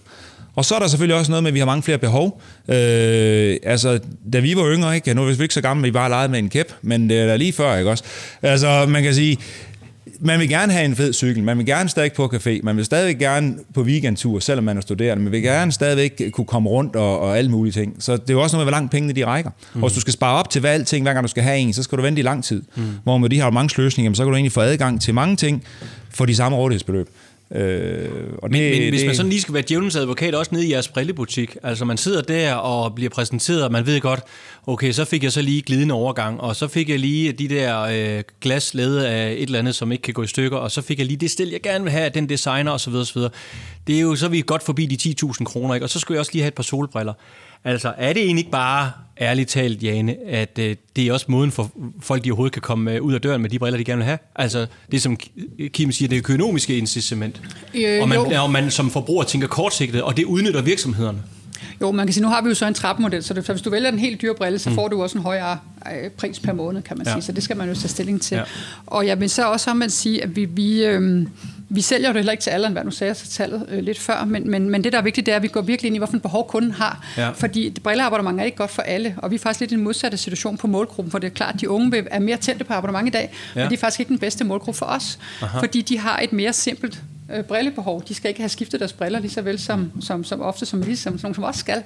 B: Og så er der selvfølgelig også noget med, at vi har mange flere behov. Øh, altså, da vi var yngre, ikke? nu er vi ikke så gamle, vi bare legede med en kæp, men det er da lige før, ikke også? Altså, man kan sige, man vil gerne have en fed cykel, man vil gerne stadig på café, man vil stadig gerne på weekendtur, selvom man er studerende, man vil gerne stadigvæk kunne komme rundt og, og alle mulige ting. Så det er jo også noget med, hvor langt pengene de rækker. Mm. Og hvis du skal spare op til hver alting, hver gang du skal have en, så skal du vente i lang tid. Mm. Hvor med de her mange løsninger, så kan du egentlig få adgang til mange ting for de samme rådighedsbeløb.
A: Øh, og men, det, men hvis det, man sådan lige skal være djævelens advokat, også nede i jeres brillebutik, altså man sidder der og bliver præsenteret, og man ved godt, okay, så fik jeg så lige glidende overgang, og så fik jeg lige de der øh, glas lavet af et eller andet, som ikke kan gå i stykker, og så fik jeg lige det stil, jeg gerne vil have, den designer osv. osv. Det er jo, så er vi godt forbi de 10.000 kroner, ikke? og så skulle jeg også lige have et par solbriller. Altså, er det egentlig ikke bare, ærligt talt, Jane, at øh, det er også måden for folk, de overhovedet kan komme øh, ud af døren med de briller, de gerne vil have? Altså, det som Kim siger, det økonomiske incitament. Øh, og, man, og man som forbruger tænker kortsigtet, og det udnytter virksomhederne.
C: Jo, man kan sige, nu har vi jo så en trappemodel, så, det, så hvis du vælger den helt dyre brille, så mm. får du også en højere øh, pris per måned, kan man ja. sige. Så det skal man jo tage stilling til. Ja. Og jeg vil så også om at sige, at vi, vi, øh, vi sælger jo det heller ikke til alderen, hvad nu sagde jeg så tallet øh, lidt før, men, men, men det, der er vigtigt, det er, at vi går virkelig ind i, hvilken behov kunden har.
A: Ja.
C: Fordi brilleabonnement er ikke godt for alle, og vi er faktisk lidt i en modsatte situation på målgruppen, for det er klart, at de unge er mere tændte på abonnement i dag,
A: Ja.
C: ja. men de er faktisk ikke den bedste målgruppe for os,
A: Aha.
C: fordi de har et mere simpelt øh, brillebehov. De skal ikke have skiftet deres briller lige så vel som, som, som ofte som, vi, som, som, som også skal.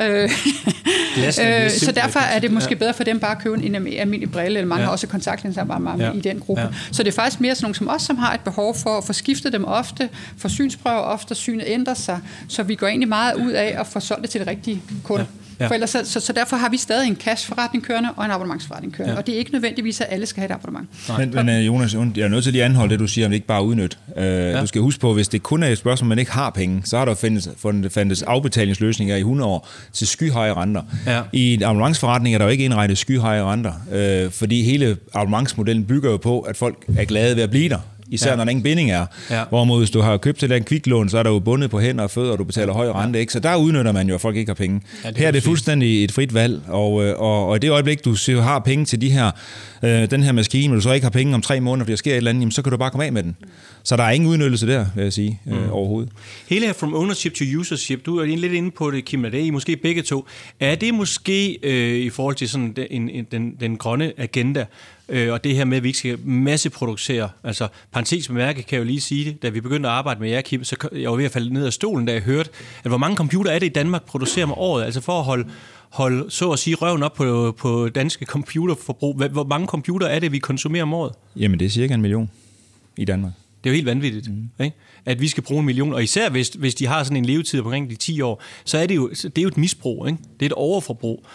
C: Øh,
A: Glasene
C: øh, så derfor er det måske
A: Ja.
C: bedre for dem bare at købe en almi- almindelig brille, eller mange
A: Ja.
C: har også kontaktlinser
A: Ja.
C: i den gruppe.
A: Ja.
C: Så det er faktisk mere sådan nogle som os, som har et behov for at få skiftet dem ofte, for synsprøver ofte, synet ændrer sig, så vi går egentlig meget ud af at få solgt det til det rigtige kunde.
A: Ja. Ja.
C: For ellers, så, så, derfor har vi stadig en cash-forretning kørende og en abonnementsforretning kørende.
A: Ja.
C: Og det er ikke nødvendigvis, at alle skal have et abonnement.
B: Men, men øh, Jonas, jeg er nødt til lige at anholde det, du siger, om det ikke bare er udnyt. Øh, ja. Du skal huske på, hvis det kun er et spørgsmål, man ikke har penge, så har der findes, fundet, fandtes afbetalingsløsninger i 100 år til skyhøje renter.
A: Ja.
B: I en abonnementsforretning er der jo ikke indregnet skyhøje renter, øh, fordi hele abonnementsmodellen bygger jo på, at folk er glade ved at blive der. Især
A: Ja.
B: når der ingen binding er.
A: Ja.
B: Hvorimod hvis du har købt til en kviklån, så er der jo bundet på hænder og fødder, og du betaler høj rente. Ikke? Så der udnytter man jo, at folk ikke har penge.
A: Ja, det
B: Her
A: er
B: det fuldstændig et frit valg, og, øh, og, og i det øjeblik, du har penge til de her, øh, den her maskine, men du så ikke har penge om tre måneder, fordi der sker et eller andet, jamen, så kan du bare komme af med den. Så der er ingen udnyttelse der, vil jeg sige, øh,
A: Mm.
B: overhovedet.
A: Hele her from ownership to usership, du er lidt inde på det, Kim, er det er I måske begge to. Er det måske øh, i forhold til sådan den, en, en- den, den grønne agenda, øh, og det her med, at vi ikke skal masseproducere, altså parentes bemærke, kan jeg jo lige sige det, da vi begyndte at arbejde med jer, Kim, så jeg var ved at falde ned af stolen, da jeg hørte, at hvor mange computer er det i Danmark producerer om året, altså for at holde holde, så at sige, røven op på, på danske computerforbrug. Hvor mange computer er det, vi konsumerer om året?
B: Jamen, det er cirka en million i Danmark.
A: Det er jo helt vanvittigt, mm. ikke? at vi skal bruge en million. Og især hvis, hvis de har sådan en levetid på omkring de 10 år, så er det jo, det er jo et misbrug. Ikke? Det er et overforbrug.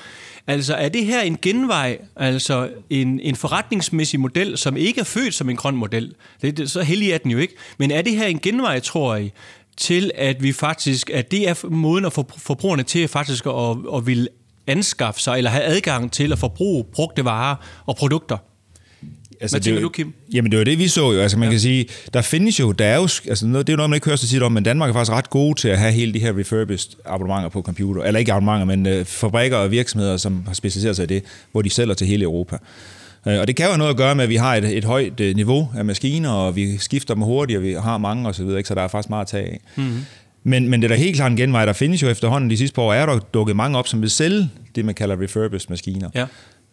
A: Altså er det her en genvej, altså en, en forretningsmæssig model, som ikke er født som en grøn model? Det, det, så heldig er den jo ikke. Men er det her en genvej, tror I, til at vi faktisk, at det er måden at få forbrugerne til faktisk at, at ville anskaffe sig, eller have adgang til at forbruge brugte varer og produkter?
B: Altså,
A: Hvad
B: det er
A: tænker
B: jo-
A: du, Kim?
B: Jamen, det var det, vi så jo. Altså, man ja. kan sige, der findes jo, der er jo, altså, noget, det er jo noget, man ikke hører så tit om, men Danmark er faktisk ret gode til at have hele de her refurbished abonnementer på computer. Eller ikke abonnementer, men øh, fabrikker og virksomheder, som har specialiseret sig i det, hvor de sælger til hele Europa. Øh, Og det kan jo noget at gøre med, at vi har et, et højt øh, niveau af maskiner, og vi skifter dem hurtigt, og vi har mange osv., ikke? så der er faktisk meget at tage af. Mm-hmm. Men, men det er da helt klart en genvej. Der findes jo efterhånden de sidste par år, er der dukket mange op, som vil sælge det, man kalder refurbished maskiner.
A: Ja.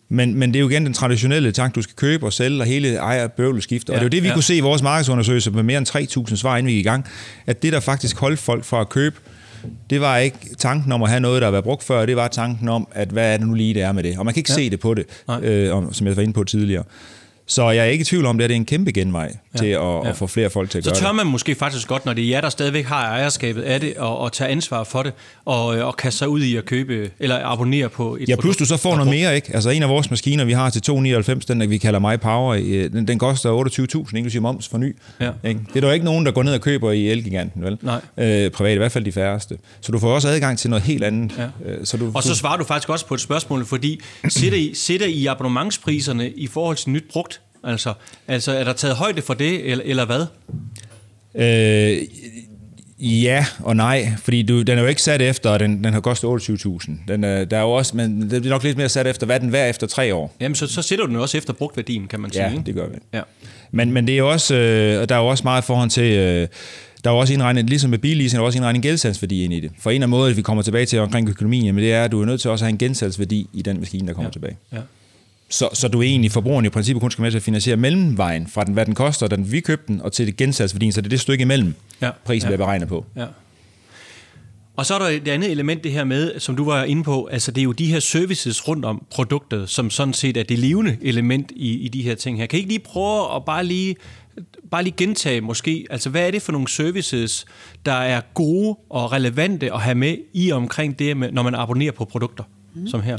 B: Men, men det er jo igen den traditionelle tank, du skal købe og sælge, og hele ejer bøvlet skifter. Ja, og det er jo det, vi
A: ja.
B: kunne se i vores markedsundersøgelse med mere end 3.000 svar, inden vi gik i gang, at det, der faktisk holdt folk fra at købe, det var ikke tanken om at have noget, der været brugt før, det var tanken om, at hvad er det nu lige, det er med det. Og man kan ikke
A: Ja.
B: se det på det,
A: Nej.
B: øh, om- som jeg var inde på tidligere. Så jeg er ikke i tvivl om, det, at det er en kæmpe genvej ja. til at,
A: Ja.
B: at få flere folk til at
A: Så
B: gøre
A: tør
B: det.
A: man måske faktisk godt, når det er jer, der stadigvæk har ejerskabet af det, og, og tage ansvar for det, og, øh, og kaste sig ud i at købe, eller abonnere på et
B: Ja, plus du så får noget mere, ikke? Altså en af vores maskiner, vi har til 299, den vi kalder My Power, øh, den, den koster 28.000, inklusive moms for ny.
A: Ja.
B: Ikke? Det er der jo ikke nogen, der går ned og køber i Elgiganten, vel?
A: Nej.
B: Øh, privat, i hvert fald de færreste. Så du får også adgang til noget helt andet.
A: Ja.
B: Øh, så du,
A: Og så svarer du faktisk også på et spørgsmål, fordi sætter I, sætter I abonnementspriserne i forhold til nyt brugt? Altså, altså er der taget højde for det, eller, eller hvad?
B: øh, ja og nej, fordi du, den er jo ikke sat efter, den, den har kostet 28.000. Den, er, der er jo også, men det er nok lidt mere sat efter, hvad er den værd efter tre år.
A: Jamen, så, så sætter du den også efter brugtværdien, kan man sige.
B: Ja, det gør vi.
A: Ja.
B: Men, men det er jo også, øh, der er jo også meget i forhold til, øh, der er jo også indregnet, ligesom med billeasing, er der også indregnet en gensalgsværdi ind i det. For en af måderne, vi kommer tilbage til omkring økonomien, jamen det er, at du er nødt til også at have en gensalgsværdi i den maskine, der kommer ja. tilbage.
A: Ja.
B: Så, så du er egentlig, forbrugeren i princippet kun skal med til at finansiere mellemvejen fra den, hvad den koster, da vi købte den, og til det gensalgsværdien, så det er det stykke imellem,
A: Ja.
B: prisen
A: Ja.
B: bliver beregnet på.
A: Ja. Og så er der det andet element, det her med, som du var inde på, altså det er jo de her services rundt om produktet, som sådan set er det levende element i, i de her ting her. Kan I ikke lige prøve at bare lige, bare lige gentage måske, altså hvad er det for nogle services, der er gode og relevante at have med i omkring det, med, når man abonnerer på produkter, mm. som her?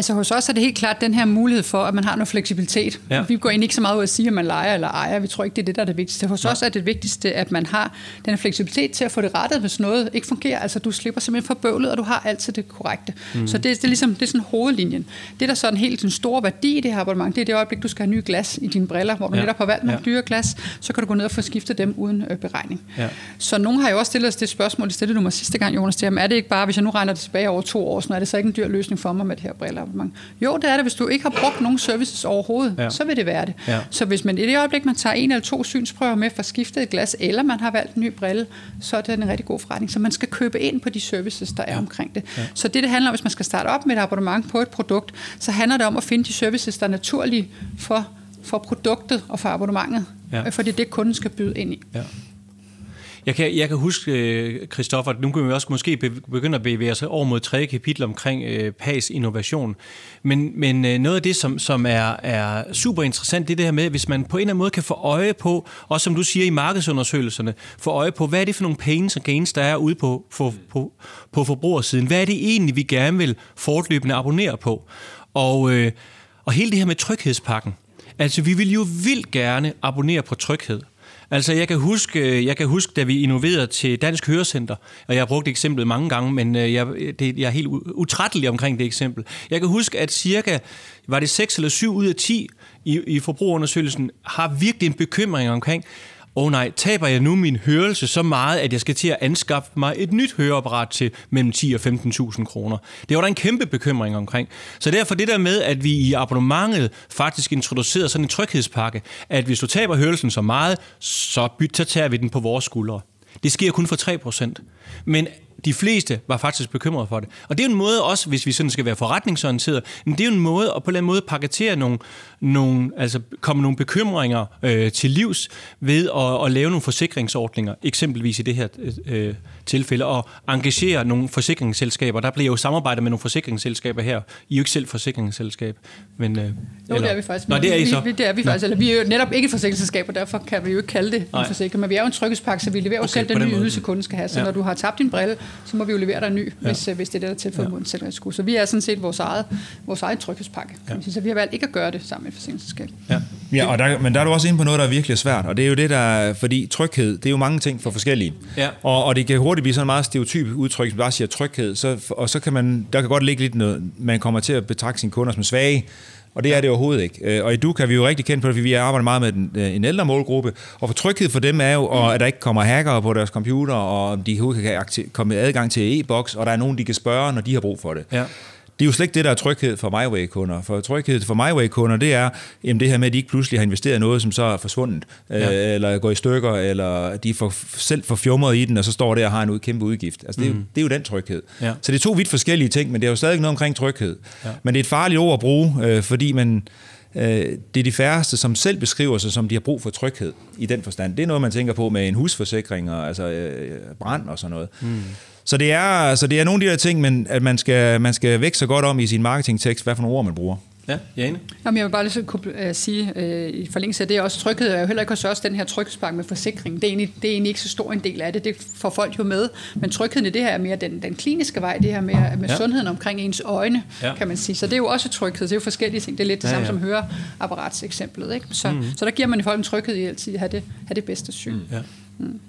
C: Altså hos os er det helt klart den her mulighed for, at man har noget fleksibilitet.
A: Ja.
C: Ja. Vi går egentlig ikke så meget ud at sige, at man leger eller ejer. Vi tror ikke, det er det, der er det vigtigste. Hos os er det vigtigste, at man har den her fleksibilitet til at få det rettet, hvis noget ikke fungerer. Altså du slipper simpelthen for bøvlet, og du har altid det korrekte. Mm. Så det, det, er ligesom det er sådan hovedlinjen. Det, der så er den helt den store værdi i det her abonnement, det er det øjeblik, du skal have nye glas i dine briller, hvor du
A: Ja.
C: ja. netop har valgt nogle
A: Ja.
C: ja. dyre glas, så kan du gå ned og få skiftet dem uden øh, beregning.
A: Ja.
C: Så nogen har jo også stillet os det spørgsmål, det stillede du mig sidste gang, Jonas, det er, er det ikke bare, hvis jeg nu regner det tilbage over to år, så er det så ikke en dyr løsning for mig med det her briller abonnement. Jo, det er det, hvis du ikke har brugt nogen services overhovedet, ja. så vil det være det.
A: Ja.
C: Så hvis man i det øjeblik, man tager en eller to synsprøver med for skiftet et glas, eller man har valgt en ny brille, så er det en rigtig god forretning. Så man skal købe ind på de services, der er ja. omkring det. Ja. Så det, det handler om, hvis man skal starte op med et abonnement på et produkt, så handler det om at finde de services, der er naturlige for, for produktet og for abonnementet. Ja. For det er det, kunden skal byde ind i.
A: Ja. Jeg kan, jeg kan huske, øh, Christoffer, nu kan vi også måske begynde at bevæge os over mod tredje kapitel omkring øh, PAS innovation. Men, men øh, noget af det, som, som er, er super interessant, det er det her med, hvis man på en eller anden måde kan få øje på, også som du siger i markedsundersøgelserne, få øje på, hvad er det for nogle pains og gains, der er ude på, på, på, på forbrugersiden? Hvad er det egentlig, vi gerne vil fortløbende abonnere på? Og, øh, og hele det her med tryghedspakken. Altså, vi vil jo vildt gerne abonnere på tryghed. Altså, jeg kan, huske, øh, jeg kan huske, da vi innoverede til Dansk Hørecenter, og jeg har brugt eksemplet mange gange, men øh, jeg, det, jeg er helt utrættelig omkring det eksempel. Jeg kan huske, at cirka, var det 6 eller 7 ud af 10 i, i forbrugerundersøgelsen, har virkelig en bekymring omkring, åh oh nej, taber jeg nu min hørelse så meget, at jeg skal til at anskaffe mig et nyt høreapparat til mellem 10 og 15.000 kroner. Det var der en kæmpe bekymring omkring. Så derfor det der med, at vi i abonnementet faktisk introducerede sådan en tryghedspakke, at hvis du taber hørelsen så meget, så, byt, så tager vi den på vores skuldre. Det sker kun for 3%. Men de fleste var faktisk bekymrede for det. Og det er jo en måde også, hvis vi sådan skal være forretningsorienteret, men det er jo en måde at på en eller anden måde paketere nogle, nogle altså komme nogle bekymringer øh, til livs ved at, at lave nogle forsikringsordninger, eksempelvis i det her øh, tilfælde, og engagere nogle forsikringsselskaber. Der bliver jo samarbejdet med nogle forsikringsselskaber her. I er jo ikke selv forsikringsselskab, men... Øh,
C: jo, eller, det er vi faktisk.
A: Nå, det er I så.
C: Vi, det er vi faktisk. Eller, vi er jo netop ikke et forsikringsselskab, og derfor kan vi jo ikke kalde det en forsikring, men vi er jo en tryghedspakke, så vi leverer jo okay, selv den nye ydelse, kunden skal have. Så ja. når du har tabt din brille, så må vi jo levere dig en ny, ja. hvis, øh, hvis det er det, der er tilfældet ja. mod en. Så vi er sådan set vores eget, vores eget tryghedspakke. Ja. Så vi har valgt ikke at gøre det sammen med et forsikringsselskab.
B: Ja, ja og der, men der er du også inde på noget, der er virkelig svært, og det er jo det, der fordi tryghed, det er jo mange ting for forskellige. Ja. Og, og det kan hurtigt blive sådan en meget stereotyp udtryk, som bare siger tryghed, så, og så kan man, der kan godt ligge lidt noget, man kommer til at betragte sine kunder som svage, og det er det overhovedet ikke. Øh, og i DUK kan vi jo rigtig kendt på det, fordi vi arbejder meget med en, øh, en ældre målgruppe. Og for tryghed for dem er jo, at der ikke kommer hackere på deres computer, og de kan komme adgang til e-boks, og der er nogen, de kan spørge, når de har brug for det. Ja. Det er jo slet ikke det, der er tryghed for MyWay-kunder. For tryghed for MyWay-kunder, det er jamen det her med, at de ikke pludselig har investeret noget, som så er forsvundet, ja. øh, eller går i stykker, eller de får selv får fjumret i den, og så står der og har en kæmpe udgift. Altså, det, er, mm. det er jo den tryghed. Ja. Så det er to vidt forskellige ting, men det er jo stadig noget omkring tryghed. Ja. Men det er et farligt ord at bruge, øh, fordi man, øh, det er de færreste, som selv beskriver sig, som de har brug for tryghed i den forstand. Det er noget, man tænker på med en husforsikring, og, altså øh, brand og sådan noget. Mm. Så det er, så det er nogle af de der ting, men at man skal, man skal vække så godt om i sin marketingtekst, hvad for nogle ord man bruger.
A: Ja, Jane?
C: Jamen, jeg vil bare lige så kunne uh, sige, uh, i forlængelse af det, er også tryghed er jo heller ikke hos os, den her tryghedspakke med forsikring. Det er, egentlig, det er egentlig ikke så stor en del af det. Det får folk jo med. Men trygheden i det her er mere den, den kliniske vej, det her med, med ja. sundheden omkring ens øjne, ja. kan man sige. Så det er jo også tryghed. Det er jo forskellige ting. Det er lidt det ja, samme ja. som høreapparatseksemplet. Ikke? Så, mm. så der giver man i folk en tryghed i altid at have det, have det bedste syn. Mm. Ja. Mm.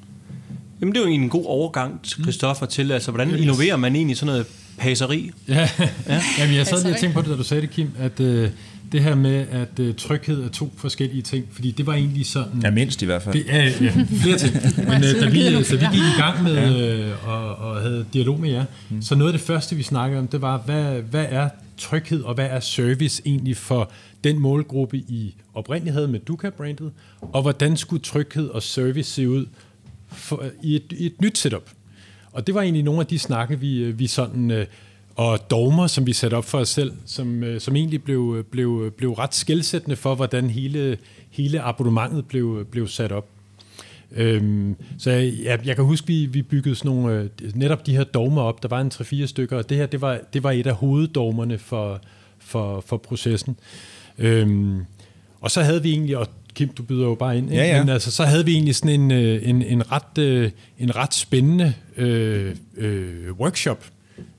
A: Jamen, det er jo en god overgang, Christoffer, til, altså, hvordan innoverer man egentlig sådan noget paseri?
D: Ja, ja. Jamen, jeg sad lige og tænkte på det, da du sagde det, Kim, at øh, det her med, at øh, tryghed er to forskellige ting, fordi det var egentlig sådan...
B: Ja, mindst i hvert fald.
D: Det, ja, ja, flere ting. Men øh, da, vi, da vi gik i gang med øh, og, og havde dialog med jer, mm. så noget af det første, vi snakkede om, det var, hvad, hvad er tryghed, og hvad er service egentlig for den målgruppe, I oprindeligt havde med Duca-brandet, og hvordan skulle tryghed og service se ud for, i, et, i et nyt setup. Og det var egentlig nogle af de snakke, vi, øh, vi sådan, øh, og dogmer, som vi satte op for os selv, som, øh, som egentlig blev, øh, blev, blev ret skældsættende for, hvordan hele, hele abonnementet blev, blev sat op. Øhm, så jeg, jeg kan huske, vi, vi byggede sådan nogle, netop de her dogmer op. Der var en 3-4 stykker, og det her, det var, det var et af hoveddogmerne for, for, for processen. Øhm, og så havde vi egentlig, og Kim, du byder jo bare ind.
B: Ja, ja.
D: Men altså, så havde vi egentlig sådan en, øh, en, en, ret, øh, en ret spændende øh, øh, workshop.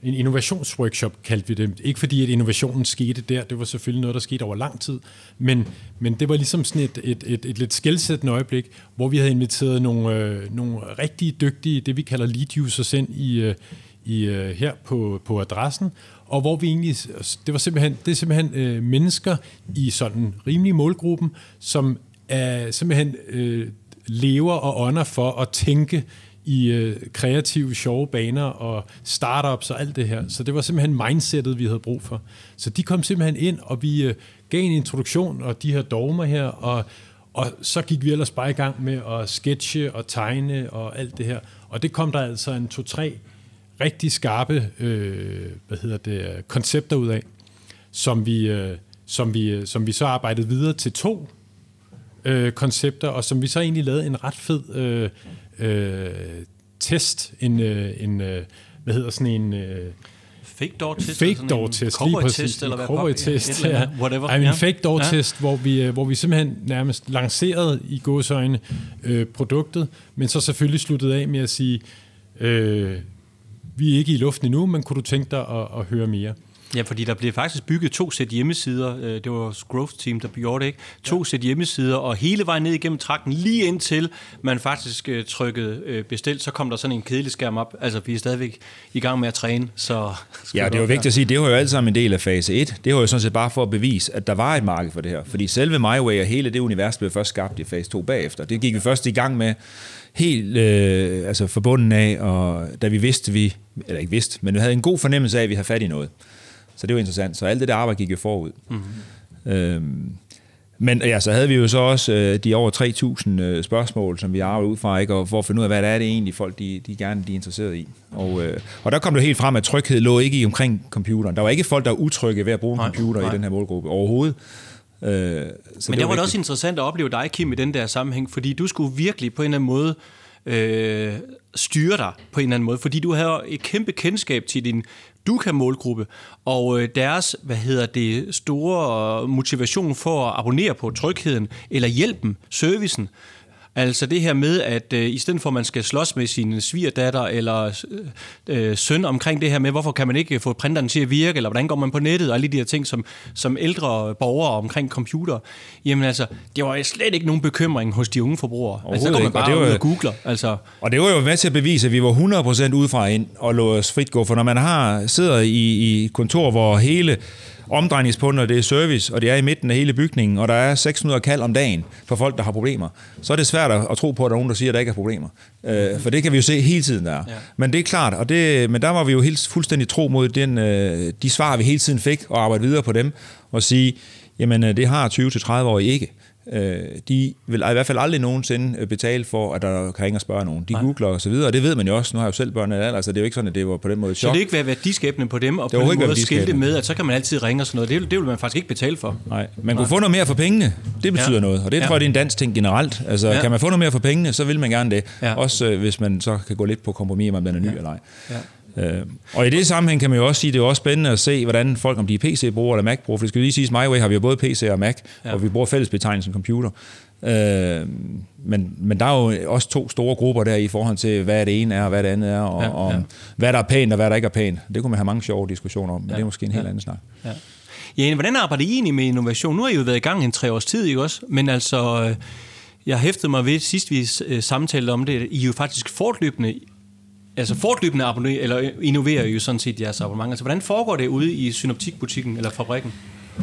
D: En innovationsworkshop kaldte vi det. Ikke fordi, at innovationen skete der. Det var selvfølgelig noget, der skete over lang tid. Men, men det var ligesom sådan et, et, et, et lidt skældsættende øjeblik, hvor vi havde inviteret nogle, øh, nogle rigtig dygtige, det vi kalder lead users ind i, øh, i, øh, her på, på adressen, og hvor vi egentlig, det var simpelthen, det er simpelthen øh, mennesker i sådan rimelig målgruppen, som er simpelthen øh, lever og ånder for at tænke i øh, kreative, sjove baner og startups og alt det her. Så det var simpelthen mindsetet, vi havde brug for. Så de kom simpelthen ind, og vi øh, gav en introduktion og de her dogmer her, og, og så gik vi ellers bare i gang med at sketche og tegne og alt det her. Og det kom der altså en to-tre rigtig skarpe øh, hvad hedder det, koncepter ud af, som vi, øh, som, vi, øh, som vi så arbejdede videre til to øh, koncepter, og som vi så egentlig lavede en ret fed øh, øh, test, en, øh, en øh, hvad hedder sådan en... Øh,
A: Fake door test?
D: Fake door test, lige præcis.
A: Test, eller hvad
D: test,
A: ja.
D: ja.
A: Whatever.
D: I mean,
A: ja.
D: fake door
A: ja.
D: test, hvor vi, øh, hvor vi simpelthen nærmest lancerede i gåsøjne øh, produktet, men så selvfølgelig sluttede af med at sige, øh, vi er ikke i luften endnu, men kunne du tænke dig at, at høre mere?
A: Ja, fordi der blev faktisk bygget to sæt hjemmesider. Øh, det var growth team, der gjorde det, ikke? To ja. sæt hjemmesider, og hele vejen ned igennem trakten, lige indtil man faktisk uh, trykkede uh, bestilt, så kom der sådan en kedelig skærm op. Altså, vi er stadigvæk i gang med at træne, så...
B: Ja, det er jo vigtigt at sige, det var jo alt sammen en del af fase 1. Det var jo sådan set bare for at bevise, at der var et marked for det her. Fordi selve MyWay og hele det univers blev først skabt i fase 2 bagefter. Det gik vi først i gang med helt øh, altså forbundet af, og da vi vidste, vi, eller ikke vidste, men vi havde en god fornemmelse af, at vi havde fat i noget. Så det var interessant. Så alt det der arbejde gik jo forud. Mm-hmm. Øhm, men ja, så havde vi jo så også øh, de over 3.000 øh, spørgsmål, som vi arbejdede ud fra, ikke? og for at finde ud af, hvad det er det egentlig, folk de, de gerne de er interesseret i. Og, øh, og der kom det helt frem, at tryghed lå ikke i omkring computeren. Der var ikke folk, der var utrygge ved at bruge en nej, computer nej. i den her målgruppe overhovedet.
A: Øh, så Men det der var det også interessant at opleve dig, Kim, i den der sammenhæng, fordi du skulle virkelig på en eller anden måde øh, styre dig på en eller anden måde, fordi du havde et kæmpe kendskab til din Duka-målgruppe, og øh, deres, hvad hedder det, store motivation for at abonnere på trygheden, eller hjælpen, servicen, Altså det her med, at øh, i stedet for at man skal slås med sin svigerdatter eller øh, søn omkring det her med, hvorfor kan man ikke få printeren til at virke, eller hvordan går man på nettet, og alle de her ting som, som ældre borgere omkring computer. Jamen altså, det var slet ikke nogen bekymring hos de unge forbrugere. Altså, der går man bare og det var, ud og googler. Altså.
B: Og det var jo med til at bevise, at vi var 100% udefra ind og lå os frit gå, for når man har sidder i, i kontor, hvor hele omdrejningspunkter, det er service, og det er i midten af hele bygningen, og der er 600 kald om dagen for folk, der har problemer, så er det svært at tro på, at der er nogen, der siger, at der ikke er problemer. Øh, for det kan vi jo se hele tiden, der er. Ja. Men det er klart, og det, men der var vi jo helt fuldstændig tro mod den, øh, de svar, vi hele tiden fik, og arbejde videre på dem, og sige, jamen det har 20-30 år ikke. Øh, de vil i hvert fald aldrig nogensinde betale for, at der kan ringe og spørge nogen. De Nej. googler og så videre, og det ved man jo også. Nu har jeg jo selv børn af altså det er jo ikke sådan, at det var på den måde
A: chok. Så det ikke være værdiskabende på dem, og det på den måde skilte med, at så kan man altid ringe og sådan noget. Det, det vil man faktisk ikke betale for.
B: Nej, man kunne få noget mere for pengene. Det betyder ja. noget, og det ja. tror jeg, det er en dansk ting generelt. Altså, ja. kan man få noget mere for pengene, så vil man gerne det. Ja. Også øh, hvis man så kan gå lidt på kompromis, om man er ny ja. eller ej. Ja. Øh, og i det sammenhæng kan man jo også sige, at det er også spændende at se, hvordan folk, om de er PC-brugere eller Mac-brugere, for det skal lige sige, at MyWay har vi jo både PC og Mac, ja. og vi bruger fællesbetegnelsen computer. Øh, men, men der er jo også to store grupper der i forhold til, hvad det ene er, og hvad det andet er, og, ja, ja. og hvad der er pænt, og hvad der ikke er pænt. Det kunne man have mange sjove diskussioner om, men ja, det er måske en helt ja, anden snak. Ja.
A: Ja, hvordan arbejder I egentlig med innovation? Nu har I jo været i gang en tre års tid, ikke også? Men altså, øh, jeg hæftede mig ved, sidst vi øh, samtalte om det, I er jo faktisk fortløbende altså fortløbende abonnerer, eller innoverer jo sådan set jeres abonnement. Altså, hvordan foregår det ude i synoptikbutikken eller fabrikken?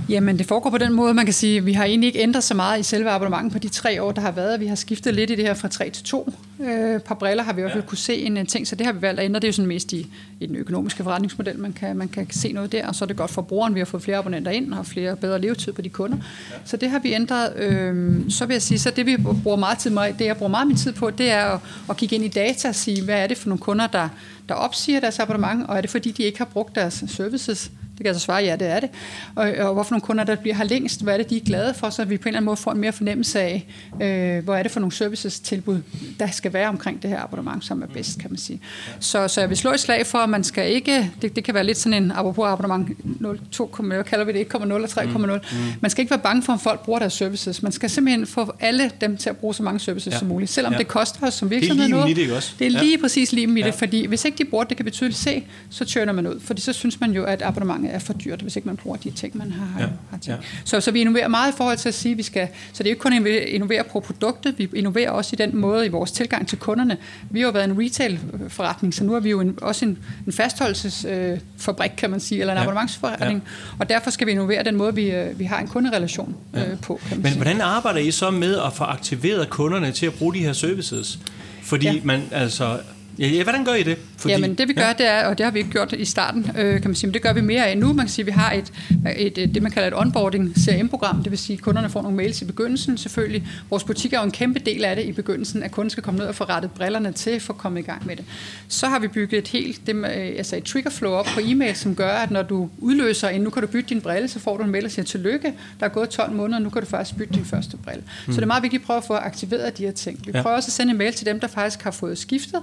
C: Jamen, det foregår på den måde, man kan sige, at vi har egentlig ikke ændret så meget i selve abonnementet på de tre år, der har været. Vi har skiftet lidt i det her fra tre til to. Øh, et par briller har vi i hvert fald kunne se en ting, så det har vi valgt at ændre. Det er jo sådan mest i, i den økonomiske forretningsmodel, man kan, man kan se noget der, og så er det godt for brugeren. Vi har fået flere abonnenter ind og flere bedre levetid på de kunder. Så det har vi ændret. Øh, så vil jeg sige, så det vi bruger meget tid med, det jeg bruger meget min tid på, det er at, at kigge ind i data og sige, hvad er det for nogle kunder, der, der opsiger deres abonnement, og er det fordi, de ikke har brugt deres services det kan jeg så svare, ja, det er det. Og, og hvorfor nogle kunder, der bliver her længst, hvad er det, de er glade for, så vi på en eller anden måde får en mere fornemmelse af, øh, hvor er det for nogle services-tilbud, der skal være omkring det her abonnement, som er bedst, kan man sige. Så, så jeg vil slå et slag for, at man skal ikke, det, det kan være lidt sådan en, apropos abonnement 0, 2, hvad kalder vi det, 1,0 og 3,0. Mm. Mm. Man skal ikke være bange for, om folk bruger deres services. Man skal simpelthen få alle dem til at bruge så mange services ja. som muligt, selvom ja. det koster os som virksomhed
A: noget.
C: Det er
A: lige også.
C: Det er lige ja. præcis lige i det, ja. fordi hvis ikke de bruger det, kan vi tydeligt se, så tørner man ud, fordi så synes man jo, at abonnementet er for dyrt, hvis ikke man bruger de ting, man har,
A: Ja,
C: har tænkt.
A: ja.
C: Så, så vi innoverer meget i forhold til at sige, at vi skal, så det er ikke kun at innovere på produktet, vi innoverer også i den måde i vores tilgang til kunderne. Vi har jo været en retail-forretning, så nu er vi jo en, også en, en fastholdelsesfabrik, kan man sige, eller en
A: Ja.
C: ja. abonnementsforretning, og derfor skal vi innovere den måde, vi, øh, vi har en kunderelation øh, på, kan man
A: Men
C: sige.
A: hvordan arbejder I så med at få aktiveret kunderne til at bruge de her services? Fordi ja.
C: Ja.
A: man, altså... Ja, ja, hvordan gør I det? Fordi,
C: Jamen det vi gør, det er, og det har vi ikke gjort i starten, øh, kan man sige, men det gør vi mere af nu. Man kan sige, at vi har et, et, et det, man kalder et onboarding CRM-program, det vil sige, at kunderne får nogle mails i begyndelsen. Selvfølgelig, vores butik er jo en kæmpe del af det i begyndelsen, at kunden skal komme ned og få rettet brillerne til, for at komme i gang med det. Så har vi bygget et helt, det, øh, altså et trigger flow op på e-mail, som gør, at når du udløser en, nu kan du bytte din brille, så får du en mail, der siger, tillykke, der er gået 12 måneder, nu kan du faktisk bytte din første brille. Mm. Så det er meget vigtigt at prøve at få aktiveret de her ting. Vi
A: Ja.
C: prøver også at sende en mail til dem, der faktisk har fået skiftet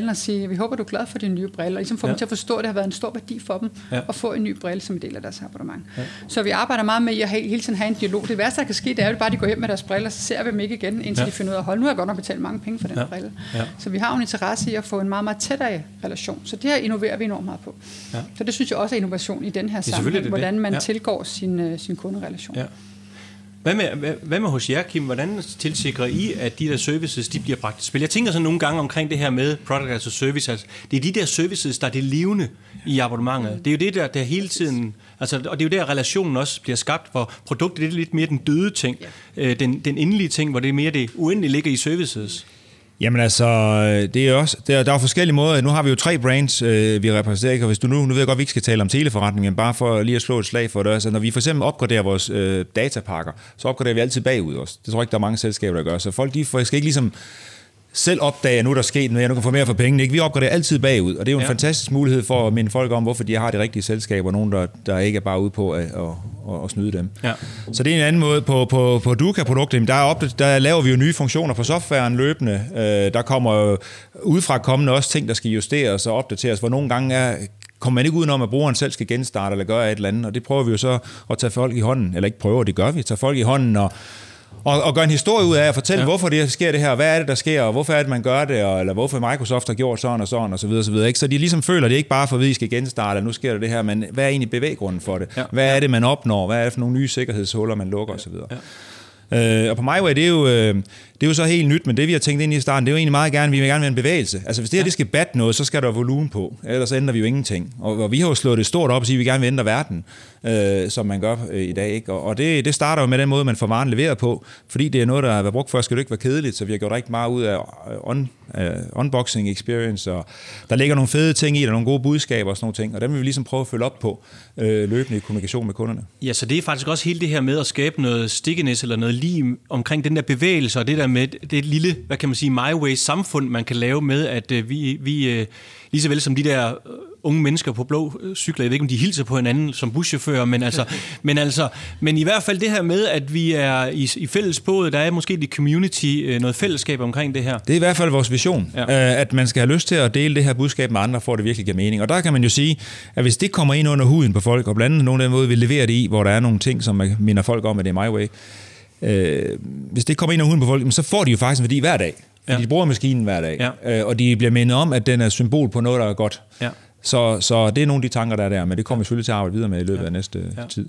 C: brillen og sige, vi håber, du er glad for dine nye briller. Og ligesom få
A: Ja.
C: dem til at forstå, at det har været en stor værdi for dem
A: Ja.
C: at få en ny brille som en del af deres abonnement. Ja. Så vi arbejder meget med at hele tiden have en dialog. Det værste, der kan ske, det er jo bare, at de går hjem med deres briller, så ser vi dem ikke igen, indtil
A: Ja.
C: de finder ud af, hold, nu har jeg godt nok betalt mange penge for den
A: Ja.
C: brille.
A: Ja.
C: Så vi har jo en interesse i at få en meget, meget tættere relation. Så det her innoverer vi enormt meget på.
A: Ja.
C: Så det synes jeg også er innovation i den her sammenhæng, hvordan man
A: Ja.
C: ja. tilgår sin, øh, sin kunderelation.
A: Ja. Hvad med, hvad, hvad med hos jer, Kim? Hvordan tilsikrer I, at de der services, de bliver bragt i spil? Jeg tænker sådan nogle gange omkring det her med product as a service. Altså, det er de der services, der er det levende i abonnementet. Det er jo det, der, der hele tiden... Altså, og det er jo der, relationen også bliver skabt, hvor produktet er lidt mere den døde ting. Øh, den, den endelige ting, hvor det er mere det uendelige ligger i services.
B: Jamen altså, øh, det er også, der, der er forskellige måder. Nu har vi jo tre brands, øh, vi repræsenterer, ikke? og hvis du nu, nu ved jeg godt, at vi ikke skal tale om teleforretningen, bare for lige at slå et slag for det. Altså, når vi for eksempel opgraderer vores øh, datapakker, så opgraderer vi altid bagud også. Det tror jeg ikke, der er mange selskaber, der gør. Så folk de skal ikke ligesom selv opdage, at nu er der sket noget, jeg nu kan få mere for pengene. Ikke? Vi opgraderer altid bagud, og det er jo en
A: Ja.
B: fantastisk mulighed for at minde folk om, hvorfor de har de rigtige selskaber, nogen, der, der ikke er bare ude på at, at, at, at snyde dem.
A: Ja.
B: Så det er en anden måde. På, på, på Duca-produktet, der, er op, der laver vi jo nye funktioner på softwaren løbende. Øh, der kommer udefra kommende også ting, der skal justeres og opdateres, hvor nogle gange er, kommer man ikke udenom, at brugeren selv skal genstarte eller gøre et eller andet, og det prøver vi jo så at tage folk i hånden, eller ikke prøver, det gør vi, tage folk i hånden og og, og gøre en historie ud af at fortælle,
A: Ja.
B: ja. hvorfor det sker det her, hvad er det, der sker, og hvorfor er det, man gør det, og, eller hvorfor Microsoft har gjort sådan og sådan, og så videre, så videre. Ikke? Så de ligesom føler, at det ikke bare for, at vi skal genstarte, og nu sker der det her, men hvad er egentlig bevæggrunden for det?
A: Ja.
B: Hvad er det, man opnår? Hvad er det for nogle nye sikkerhedshuller, man lukker, og så videre. Øh, og på MyWay, det er, jo, øh, det er jo så helt nyt, men det vi har tænkt ind i starten, det er jo egentlig meget gerne, vi vil gerne være en bevægelse. Altså hvis det her det skal batte noget, så skal der volumen på, ellers ændrer vi jo ingenting. Og, og vi har jo slået det stort op og sige, at vi gerne vil ændre verden, øh, som man gør øh, i dag. Ikke? Og, og det, det starter jo med den måde, man får varen leveret på, fordi det er noget, der har været brugt før, skal det ikke være kedeligt, så vi har gjort rigtig meget ud af øh, on, uh, unboxing experience, og der ligger nogle fede ting i, der er nogle gode budskaber og sådan nogle ting, og dem vil vi ligesom prøve at følge op på øh, løbende i kommunikation med kunderne.
A: Ja, så det er faktisk også hele det her med at skabe noget stickiness eller noget lim omkring den der bevægelse, og det der med det lille, hvad kan man sige, my way samfund, man kan lave med, at øh, vi, vi øh, lige så vel som de der øh, unge mennesker på blå cykler, jeg ved ikke, om de hilser på hinanden som buschauffører, men altså, men altså, men i hvert fald det her med, at vi er i, i fælles båd, der er måske i community noget fællesskab omkring det her.
B: Det er i hvert fald vores vision,
A: Ja.
B: at man skal have lyst til at dele det her budskab med andre, for at det virkelig giver mening. Og der kan man jo sige, at hvis det kommer ind under huden på folk, og blandt andet nogle af den måde, vi leverer det i, hvor der er nogle ting, som minder folk om, at det er my way, øh, hvis det kommer ind under huden på folk, så får de jo faktisk en værdi hver dag. Fordi
A: Ja.
B: ja. de bruger maskinen hver dag,
A: Ja.
B: øh, og de bliver mindet om, at den er symbol på noget, der er godt.
A: Ja.
B: Så, så det er nogle af de tanker, der er der, men det kommer vi selvfølgelig til at arbejde videre med i løbet af næste
A: Ja.
B: ja. tid.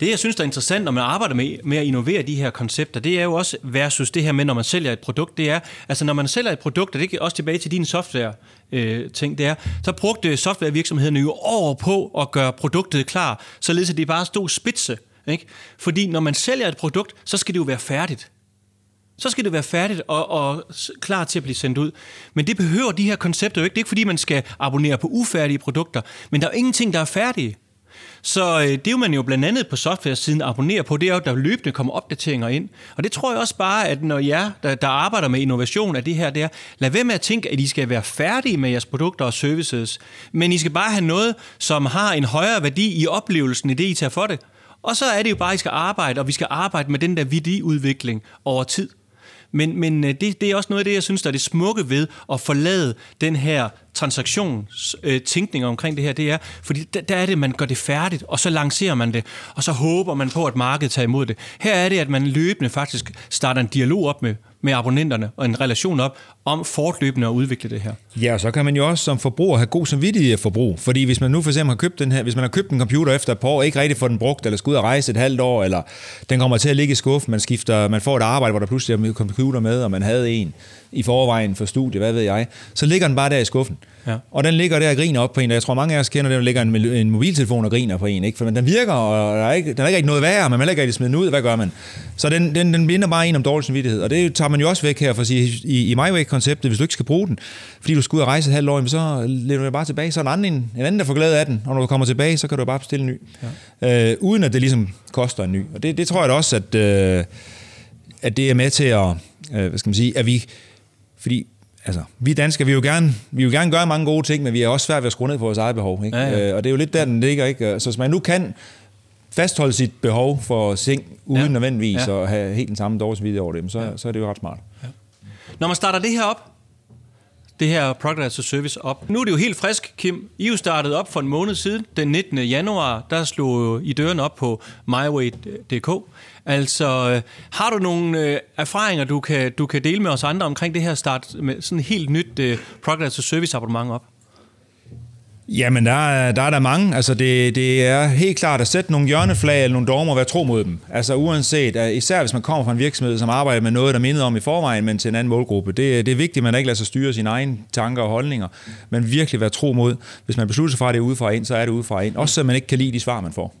A: Det, jeg synes, der er interessant, når man arbejder med, med at innovere de her koncepter, det er jo også versus det her med, når man sælger et produkt, det er, altså når man sælger et produkt, og det er også tilbage til din software, øh, ting, det er, så brugte softwarevirksomhederne jo år på at gøre produktet klar, således at det bare stod spidse. Ikke? Fordi når man sælger et produkt, så skal det jo være færdigt. Så skal det være færdigt og, og klar til at blive sendt ud. Men det behøver de her koncepter jo ikke. Det er ikke fordi, man skal abonnere på ufærdige produkter. Men der er jo ingenting, der er færdige. Så øh, det er jo man jo blandt andet på software-siden abonnerer på, det er jo, at der løbende kommer opdateringer ind. Og det tror jeg også bare, at når jer, der, der arbejder med innovation af det her, det er, lad være med at tænke, at I skal være færdige med jeres produkter og services, men I skal bare have noget, som har en højere værdi i oplevelsen i det, I tager for det. Og så er det jo bare, at I skal arbejde, og vi skal arbejde med den der værdiudvikling over tid. Men, men øh, det, det er også noget af det, jeg synes, der er det smukke ved at forlade den her transaktionstænkning øh, omkring det her. Det er, fordi der, der er det, man gør det færdigt, og så lancerer man det, og så håber man på, at markedet tager imod det. Her er det, at man løbende faktisk starter en dialog op med med abonnenterne og en relation op om fortløbende at udvikle det her.
B: Ja, og så kan man jo også som forbruger have god samvittighed for. Fordi hvis man nu for eksempel har købt den her, hvis man har købt en computer efter et par år, ikke rigtig får den brugt, eller skal ud og rejse et halvt år, eller den kommer til at ligge i skuffen, man skifter, man får et arbejde, hvor der pludselig er computer med, og man havde en i forvejen for studie, hvad ved jeg, så ligger den bare der i skuffen. Ja. Og den ligger der og griner op på en, og jeg tror mange af os kender, der ligger en, en mobiltelefon og griner på en, ikke? for den virker, og der er ikke, den er ikke noget værre, men man heller ikke smide den ud, hvad gør man? Så den, den, den binder bare en om dårlig samvittighed, og det tager man jo også væk her for at sige, i, i MyWay-konceptet, hvis du ikke skal bruge den, fordi du skal ud og rejse et halvt år, så lægger du bare tilbage, så er en anden, en anden, der får glæde af den, og når du kommer tilbage, så kan du bare bestille en ny, ja. øh, uden at det ligesom koster en ny. Og det, det tror jeg da også, at, øh, at det er med til at, øh, hvad skal man sige, at vi, fordi altså, vi danskere, vi vil, gerne, vi vil gerne gøre mange gode ting, men vi er også svært ved at skrue ned på vores eget behov. Ikke? Ja, ja. Øh, og det er jo lidt der, den ligger. Ikke? Så hvis man nu kan fastholde sit behov for seng, uden ja. nødvendigvis ja. at have helt den samme dårlig over det, så, ja. så er det jo ret smart. Ja.
A: Når man starter det her op, det her Product as a Service op. Nu er det jo helt frisk, Kim. I jo startede op for en måned siden, den 19. januar. Der slog I døren op på myway.dk. Altså, øh, har du nogle øh, erfaringer, du kan, du kan dele med os andre omkring det her start med sådan et helt nyt øh, Product as Service abonnement op?
B: Jamen, der er, der er der mange. Altså, det, det er helt klart at sætte nogle hjørneflag eller nogle dogmer og være tro mod dem. Altså, uanset, især hvis man kommer fra en virksomhed, som arbejder med noget, der minder om i forvejen, men til en anden målgruppe. Det, det er vigtigt, at man ikke lader sig styre sine egne tanker og holdninger, men virkelig være tro mod. Hvis man beslutter sig for, at det er udefra ind, så er det udefra ind. Også så man ikke kan lide de svar, man får.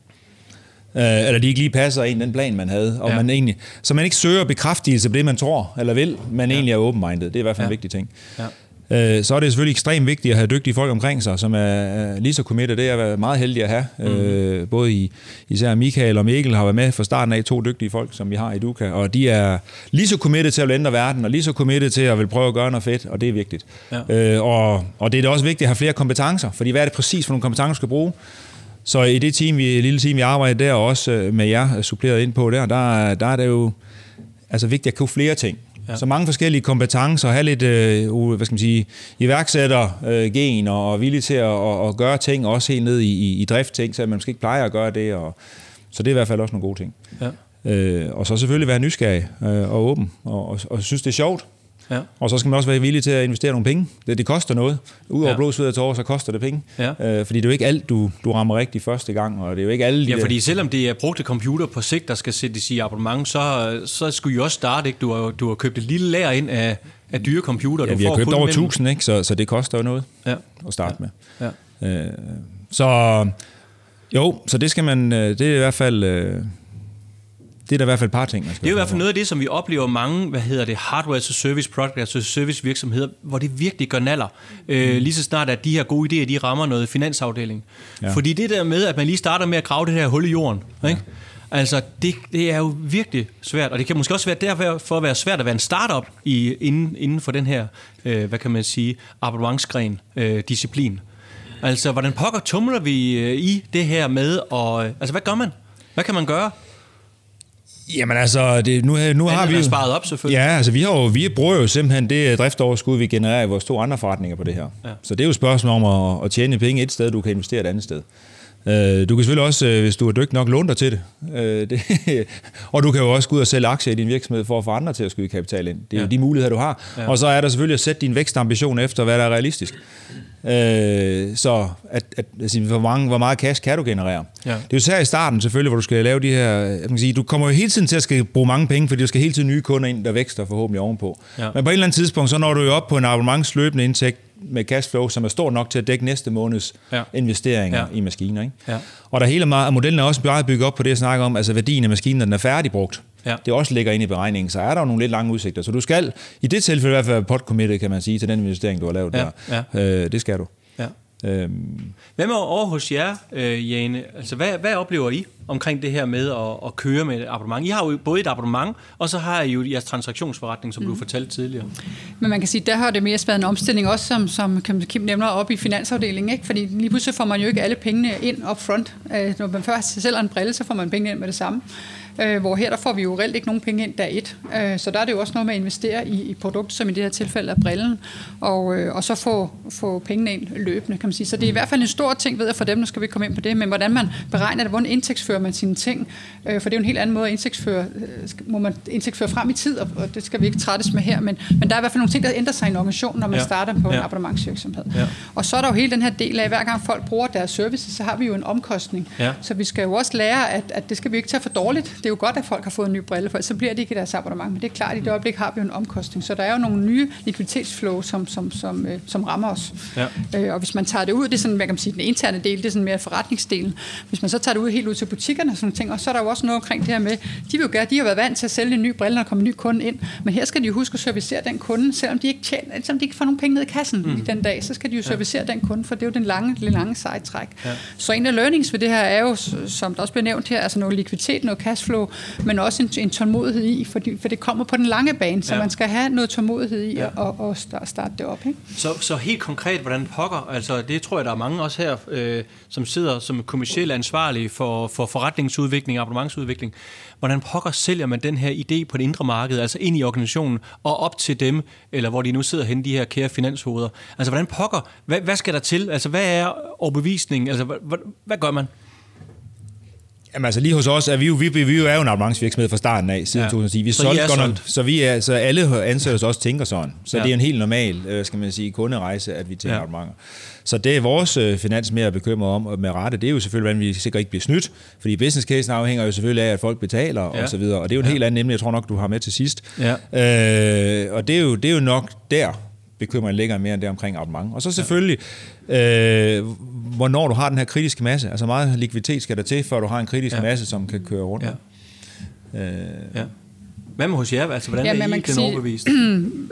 B: Uh, eller de ikke lige passer ind den plan, man havde. Og ja. man egentlig, så man ikke søger bekræftelse på det, man tror eller vil, men ja. egentlig er open-minded. Det er i hvert fald ja. en vigtig ting. Ja. Øh, så er det selvfølgelig ekstremt vigtigt at have dygtige folk omkring sig, som er lige så committed. Det er jeg meget heldig at have. Mm. Både i, især Michael og Mikkel har været med fra starten af, to dygtige folk, som vi har i Duka, og de er lige så committed til at ændre verden, og lige så committed til at vil prøve at gøre noget fedt, og det er vigtigt. Ja. Øh, og, og det er også vigtigt at have flere kompetencer, fordi hvad er det præcis for nogle kompetencer, du skal bruge? Så i det team, vi, lille team, vi arbejder der, og også med jer suppleret ind på der, der, der er det jo altså vigtigt at kunne flere ting. Ja. Så mange forskellige kompetencer, have lidt øh, hvad skal man sige, iværksætter-gen øh, og, og villig til at, at, at gøre ting, også helt ned i, i, i driftting, så man måske ikke plejer at gøre det. Og, så det er i hvert fald også nogle gode ting. Ja. Øh, og så selvfølgelig være nysgerrig øh, og åben, og, og, og synes, det er sjovt. Ja. Og så skal man også være villig til at investere nogle penge. Det, det koster noget. Udover ja. blod, sved og tårer, så koster det penge. Ja. Øh, fordi det er jo ikke alt, du, du rammer rigtigt første gang, og det er jo ikke alle
A: de Ja, fordi der... selvom det er brugte computer på sigt, der skal sættes i abonnement, så, så skulle I også starte, ikke? Du har, du har købt et lille lær ind af, af dyre computer.
B: Ja,
A: du
B: vi har købt over 1000, ikke? Så, så det koster jo noget ja. at starte ja. med. Ja. Øh, så jo, så det skal man, øh, det er i hvert fald... Det er der i hvert fald et par ting,
A: man skal Det er i hvert fald noget af det, som vi oplever mange, hvad hedder det, hardware a service product, altså service virksomheder, hvor det virkelig gør naller. Øh, mm. lige så snart, at de her gode idéer, de rammer noget finansafdeling. Ja. Fordi det der med, at man lige starter med at grave det her hul i jorden, ja. ikke? Altså, det, det er jo virkelig svært, og det kan måske også være derfor at være svært at være en startup i, inden, inden for den her, øh, hvad kan man sige, abonnementsgren, øh, disciplin. Altså, hvordan pokker tumler vi øh, i det her med, og øh, altså, hvad gør man? Hvad kan man gøre?
B: Jamen altså, det, nu, nu har vi
A: jo... sparet op selvfølgelig.
B: Ja, altså vi, har jo, vi bruger jo simpelthen det driftoverskud, vi genererer i vores to andre forretninger på det her. Ja. Så det er jo et spørgsmål om at, at tjene penge et sted, du kan investere et andet sted. Øh, du kan selvfølgelig også, øh, hvis du er dygtig nok, låne dig til det. Øh, det og du kan jo også gå ud og sælge aktier i din virksomhed for at få andre til at skyde kapital ind. Det er ja. jo de muligheder, du har. Ja. Og så er der selvfølgelig at sætte din vækstambition efter, hvad der er realistisk. Øh, så at, at, altså, hvor, mange, hvor meget cash kan du generere? Ja. Det er jo sær i starten selvfølgelig, hvor du skal lave de her... Jeg kan sige, du kommer jo hele tiden til at skal bruge mange penge, fordi du skal hele tiden nye kunder ind, der vækster forhåbentlig ovenpå. Ja. Men på et eller andet tidspunkt, så når du jo op på en abonnementsløbende indtægt, med cashflow, som er stort nok til at dække næste måneds ja. investeringer ja. i maskiner. Ikke? Ja. Og der hele meget, modellen er også bare bygget op på det, jeg snakker om, altså værdien af maskinen, når den er færdigbrugt. Ja. Det også ligger ind i beregningen, så er der jo nogle lidt lange udsigter. Så du skal, i det tilfælde i hvert fald, pot kan man sige, til den investering, du har lavet ja. der. Ja. Øh, det skal du.
A: Øhm. Hvad med over hos jer, øh, Jane? Altså, hvad, hvad oplever I omkring det her med at, at køre med et abonnement? I har jo både et abonnement, og så har I jo jeres transaktionsforretning, som mm. du fortalte tidligere.
C: Men man kan sige, der har det mest været en omstilling, også som, som Kim nævner, op i finansafdelingen. Ikke? Fordi lige pludselig får man jo ikke alle pengene ind up front. Øh, når man først sælger en brille, så får man pengene ind med det samme. Øh, hvor her der får vi jo reelt ikke nogen penge ind dag et. Øh, så der er det jo også noget med at investere i, i produkter, som i det her tilfælde er brillen, og, øh, og så få, få pengene ind løbende, kan man sige. Så det er i hvert fald en stor ting, ved jeg for dem, nu skal vi komme ind på det, men hvordan man beregner det, hvordan indtægtsfører man sine ting, øh, for det er jo en helt anden måde at indtægtsføre, øh, må man indtægtsføre frem i tid, og, og det skal vi ikke trættes med her, men, men der er i hvert fald nogle ting, der ændrer sig i en organisation, når man ja. starter på ja. en abonnementsvirksomhed. Ja. Og så er der jo hele den her del af, at hver gang folk bruger deres service, så har vi jo en omkostning. Ja. Så vi skal jo også lære, at, at det skal vi ikke tage for dårligt. Det er jo godt, at folk har fået en ny brille, for så bliver det ikke deres abonnement. Men det er klart, at i det øjeblik har vi jo en omkostning. Så der er jo nogle nye likviditetsflow, som, som, som, øh, som rammer os. Ja. Øh, og hvis man tager det ud, det er sådan, hvad kan man sige, den interne del, det er sådan mere forretningsdelen. Hvis man så tager det ud helt ud til butikkerne og sådan ting, og så er der jo også noget omkring det her med, de vil jo gerne, de har været vant til at sælge en ny brille, når der kommer en ny kunde ind. Men her skal de jo huske at servicere den kunde, selvom de ikke, tjener, selvom de ikke får nogen penge ned i kassen mm. i den dag, så skal de jo servicere ja. den kunde, for det er jo den lange, den lange sejtræk. Ja. Så en af learnings ved det her er jo, som der også bliver nævnt her, altså noget likviditet, noget cashflow, men også en, en tålmodighed i, fordi, for det kommer på den lange bane, så ja. man skal have noget tålmodighed i ja. og, og starte det op. Ikke?
A: Så, så helt konkret, hvordan pokker, altså det tror jeg, der er mange også her, øh, som sidder som kommersielt ansvarlige for, for forretningsudvikling og abonnementsudvikling. Hvordan pokker sælger man den her idé på det indre marked, altså ind i organisationen og op til dem, eller hvor de nu sidder henne, de her kære finanshoveder? Altså hvordan pokker, hvad, hvad skal der til? Altså hvad er overbevisningen? Altså hvad, hvad gør man?
B: Jamen altså lige hos os, er vi jo, vi, vi jo er jo en abonnementsvirksomhed fra starten af, siden ja. 2010. Vi så, solgte godt nok, så, vi er, så alle ansatte hos os tænker sådan. Så ja. det er en helt normal, øh, skal man sige, kunderejse, at vi tænker ja. abonnementer. Så det er vores øh, finans mere bekymret om med rette. Det er jo selvfølgelig, hvordan vi sikkert ikke bliver snydt, fordi business case afhænger jo selvfølgelig af, at folk betaler ja. og så videre. Og det er jo en ja. helt anden emne, jeg tror nok, du har med til sidst. Ja. Øh, og det er, jo, det er jo nok der, bekymringen ligger mere end det omkring abonnement. Og så selvfølgelig, ja. øh, hvornår du har den her kritiske masse. Altså meget likviditet skal der til, før du har en kritisk ja. masse, som kan køre rundt. Ja.
A: Øh. Ja. Hvad med hos jer? Altså, hvordan ja, er I blevet sige... overbevist?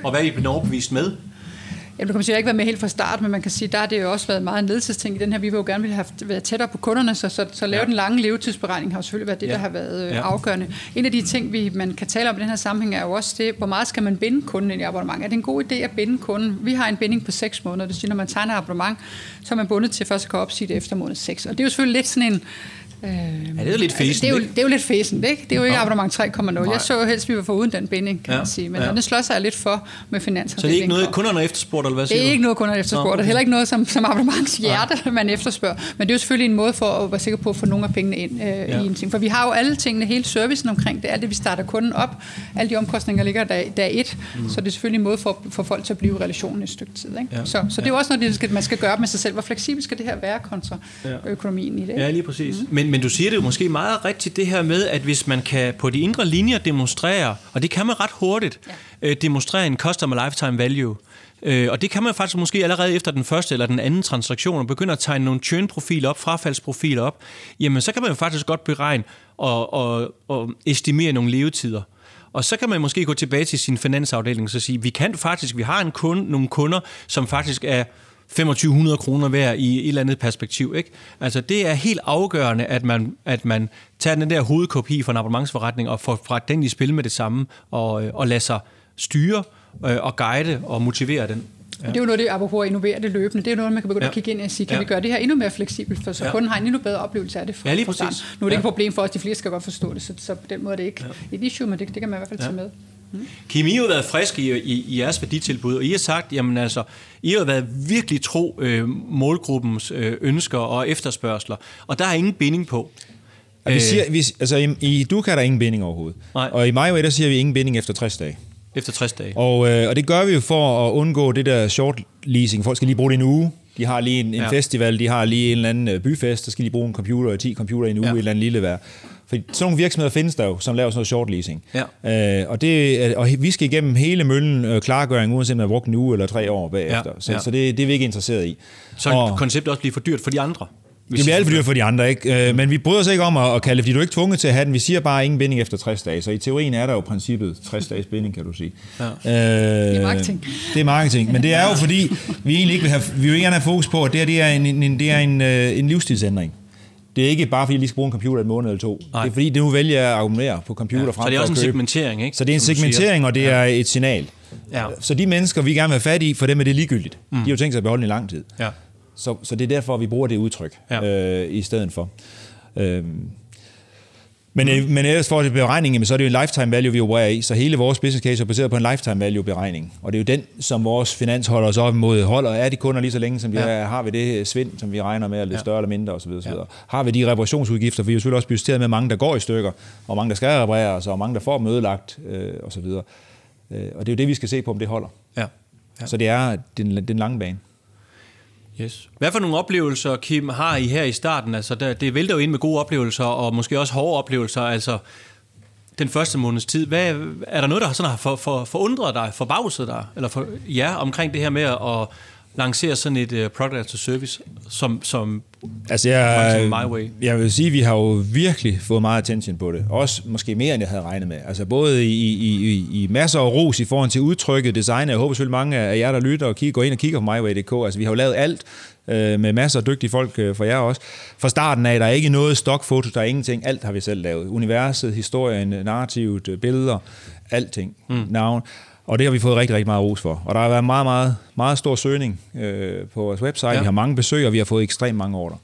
A: og hvad er I blevet overbevist med?
C: Jamen, du kan sige, jeg ikke været med helt fra start, men man kan sige, der har det jo også været meget en ledelsesting i den her. Vi vil jo gerne vil have været tættere på kunderne, så, så, så lave ja. den lange levetidsberegning har jo selvfølgelig været det, ja. der har været øh, ja. afgørende. En af de ting, vi, man kan tale om i den her sammenhæng, er jo også det, hvor meget skal man binde kunden ind i abonnement. Er det en god idé at binde kunden? Vi har en binding på 6 måneder, det siger, når man tegner abonnement, så er man bundet til først at kunne opsige det efter måned 6. Og det er jo selvfølgelig lidt sådan en,
A: Øh, ja, det er lidt fæsen,
C: det, er jo, det er jo lidt fæsen, ikke? Det er jo ikke abonnement 3.0. Jeg så jo helst, at vi var for uden den binding, kan ja. man sige. Men ja. det slår sig lidt for med finansafdelingen.
A: Så det er ikke noget, kunderne efterspurgt, eller hvad siger
C: Det er du? ikke noget, kunderne efterspurgt. Det er heller ikke noget, som, som abonnements hjerte, ja. man efterspørger. Men det er jo selvfølgelig en måde for at være sikker på at få nogle af pengene ind øh, ja. i en ting. For vi har jo alle tingene, hele servicen omkring det, alt det, vi starter kunden op, alle de omkostninger ligger der dag et, mm. så det er selvfølgelig en måde for, for folk til at blive i relationen et stykke tid. Ikke? Ja. Så, så det er jo også noget, det, man skal gøre med sig selv. Hvor fleksibel skal det her være kontra ja. økonomien i det?
A: Ja, lige præcis. Mm. Men, men du siger det jo måske meget rigtigt det her med, at hvis man kan på de indre linjer demonstrere, og det kan man ret hurtigt, ja. øh, demonstrere en customer lifetime value, Øh, og det kan man faktisk måske allerede efter den første eller den anden transaktion, og begynde at tegne nogle churn-profiler op, frafaldsprofiler op, jamen så kan man jo faktisk godt beregne og, og, og estimere nogle levetider. Og så kan man måske gå tilbage til sin finansafdeling og så sige, vi kan faktisk, vi har en kunde, nogle kunder, som faktisk er 2500 kroner hver i et eller andet perspektiv. Ikke? Altså det er helt afgørende, at man, at man tager den der hovedkopi fra en abonnementsforretning og får fra den i spil med det samme, og, og lader sig styre øh, og guide og motivere den.
C: Ja. Det er jo noget, det, apropos at innovere det løbende, det er jo noget, man kan begynde ja. at kigge ind og sige, kan ja. vi gøre det her endnu mere fleksibelt, for så ja. kunden har en endnu bedre oplevelse af det fra,
A: ja, lige. Fra
C: nu er det ja. ikke et problem for os, de fleste skal godt forstå det, så, så på den måde er det ikke ja. et issue, men det, det kan man i hvert fald ja. tage med.
A: Mm. Kim, I har været friske i, i, i jeres værditilbud, og I har sagt, jamen altså, I har været virkelig tro øh, målgruppens øh, ønsker og efterspørgsler, og der er ingen binding på.
B: Ja, vi siger, vi, altså i, i Duka er der ingen binding overhovedet. Nej. Og i MyWay, der siger vi ingen binding efter 60 dage.
A: Efter 60 dage.
B: Og, øh, og det gør vi jo for at undgå det der short leasing. Folk skal lige bruge det en uge. De har lige en, en ja. festival, de har lige en eller anden øh, byfest, så skal de bruge en computer, 10 computer i en uge, ja. et eller andet lille vær. For sådan nogle virksomheder findes der jo, som laver sådan noget short leasing. Ja. Øh, og, det, og vi skal igennem hele møllen øh, klargøring, uanset om man har brugt en uge eller tre år bagefter. Ja. Så, ja. så det, det er vi ikke interesseret i.
A: Så og, konceptet også bliver for dyrt for de andre?
B: Det bliver alt for dyrt for de andre, ikke? Mm. Men vi bryder os ikke om at, at kalde det, fordi du er ikke tvunget til at have den. Vi siger bare ingen binding efter 60 dage. Så i teorien er der jo princippet 60 dages binding, kan du sige. Ja. Øh,
C: det er marketing.
B: Det er marketing. Men det er jo fordi, vi egentlig ikke vil have, vi vil ikke have fokus på, at det, her, det er en, en, det er en, øh, en livsstilsændring. Det er ikke bare, fordi jeg lige skal bruge en computer et måned eller to. Nej. Det er fordi, det nu vælger jeg at abonnere på computer ja, frem
A: Så det er også en segmentering, ikke?
B: Så det er en segmentering, og det ja. er et signal. Ja. Så de mennesker, vi gerne vil have fat i, for dem er det ligegyldigt. Mm. De har jo tænkt sig at beholde den i lang tid. Ja. Så, så det er derfor, vi bruger det udtryk ja. øh, i stedet for. Øh, Men, øh, men ellers for det beregning, så er det jo en lifetime value, vi opererer i, så hele vores business case er baseret på en lifetime value beregning. Og det er jo den, som vores finans holder os op imod. Holder, er de kunder lige så længe, som de ja. er? Har vi det svind, som vi regner med, eller lidt ja. større eller mindre osv. osv. Ja. Har vi de reparationsudgifter, for vi er jo selvfølgelig også budgetteret med mange, der går i stykker, og mange, der skal repareres, og mange, der får dem ødelagt øh, osv. Øh, og det er jo det, vi skal se på, om det holder. Ja. Ja. Så det er den, den lange bane.
A: Yes. Hvad for nogle oplevelser, Kim, har I her i starten? Altså, der, det vælter jo ind med gode oplevelser, og måske også hårde oplevelser. Altså, den første måneds tid. Hvad, er der noget, der sådan har for, for, forundret dig, forbavset dig, eller for ja, omkring det her med at lancere sådan et uh, product as a service, som, som
B: altså jeg, My Way? Jeg vil sige, at vi har jo virkelig fået meget attention på det. Også måske mere, end jeg havde regnet med. Altså både i, i, i, i masser af ros i forhold til udtrykket, design. Jeg håber selvfølgelig mange af jer, der lytter og kigger, går ind og kigger på MyWay.dk. Altså vi har jo lavet alt øh, med masser af dygtige folk øh, for jer også. Fra starten af, der er ikke noget stokfoto, der er ingenting. Alt har vi selv lavet. Universet, historien, narrativet, billeder, alting. Mm. Navn. Og det har vi fået rigtig, rigtig meget ros for. Og der har været meget, meget, meget stor søgning øh, på vores website. Ja. Vi har mange besøg, og vi har fået ekstremt mange ordre.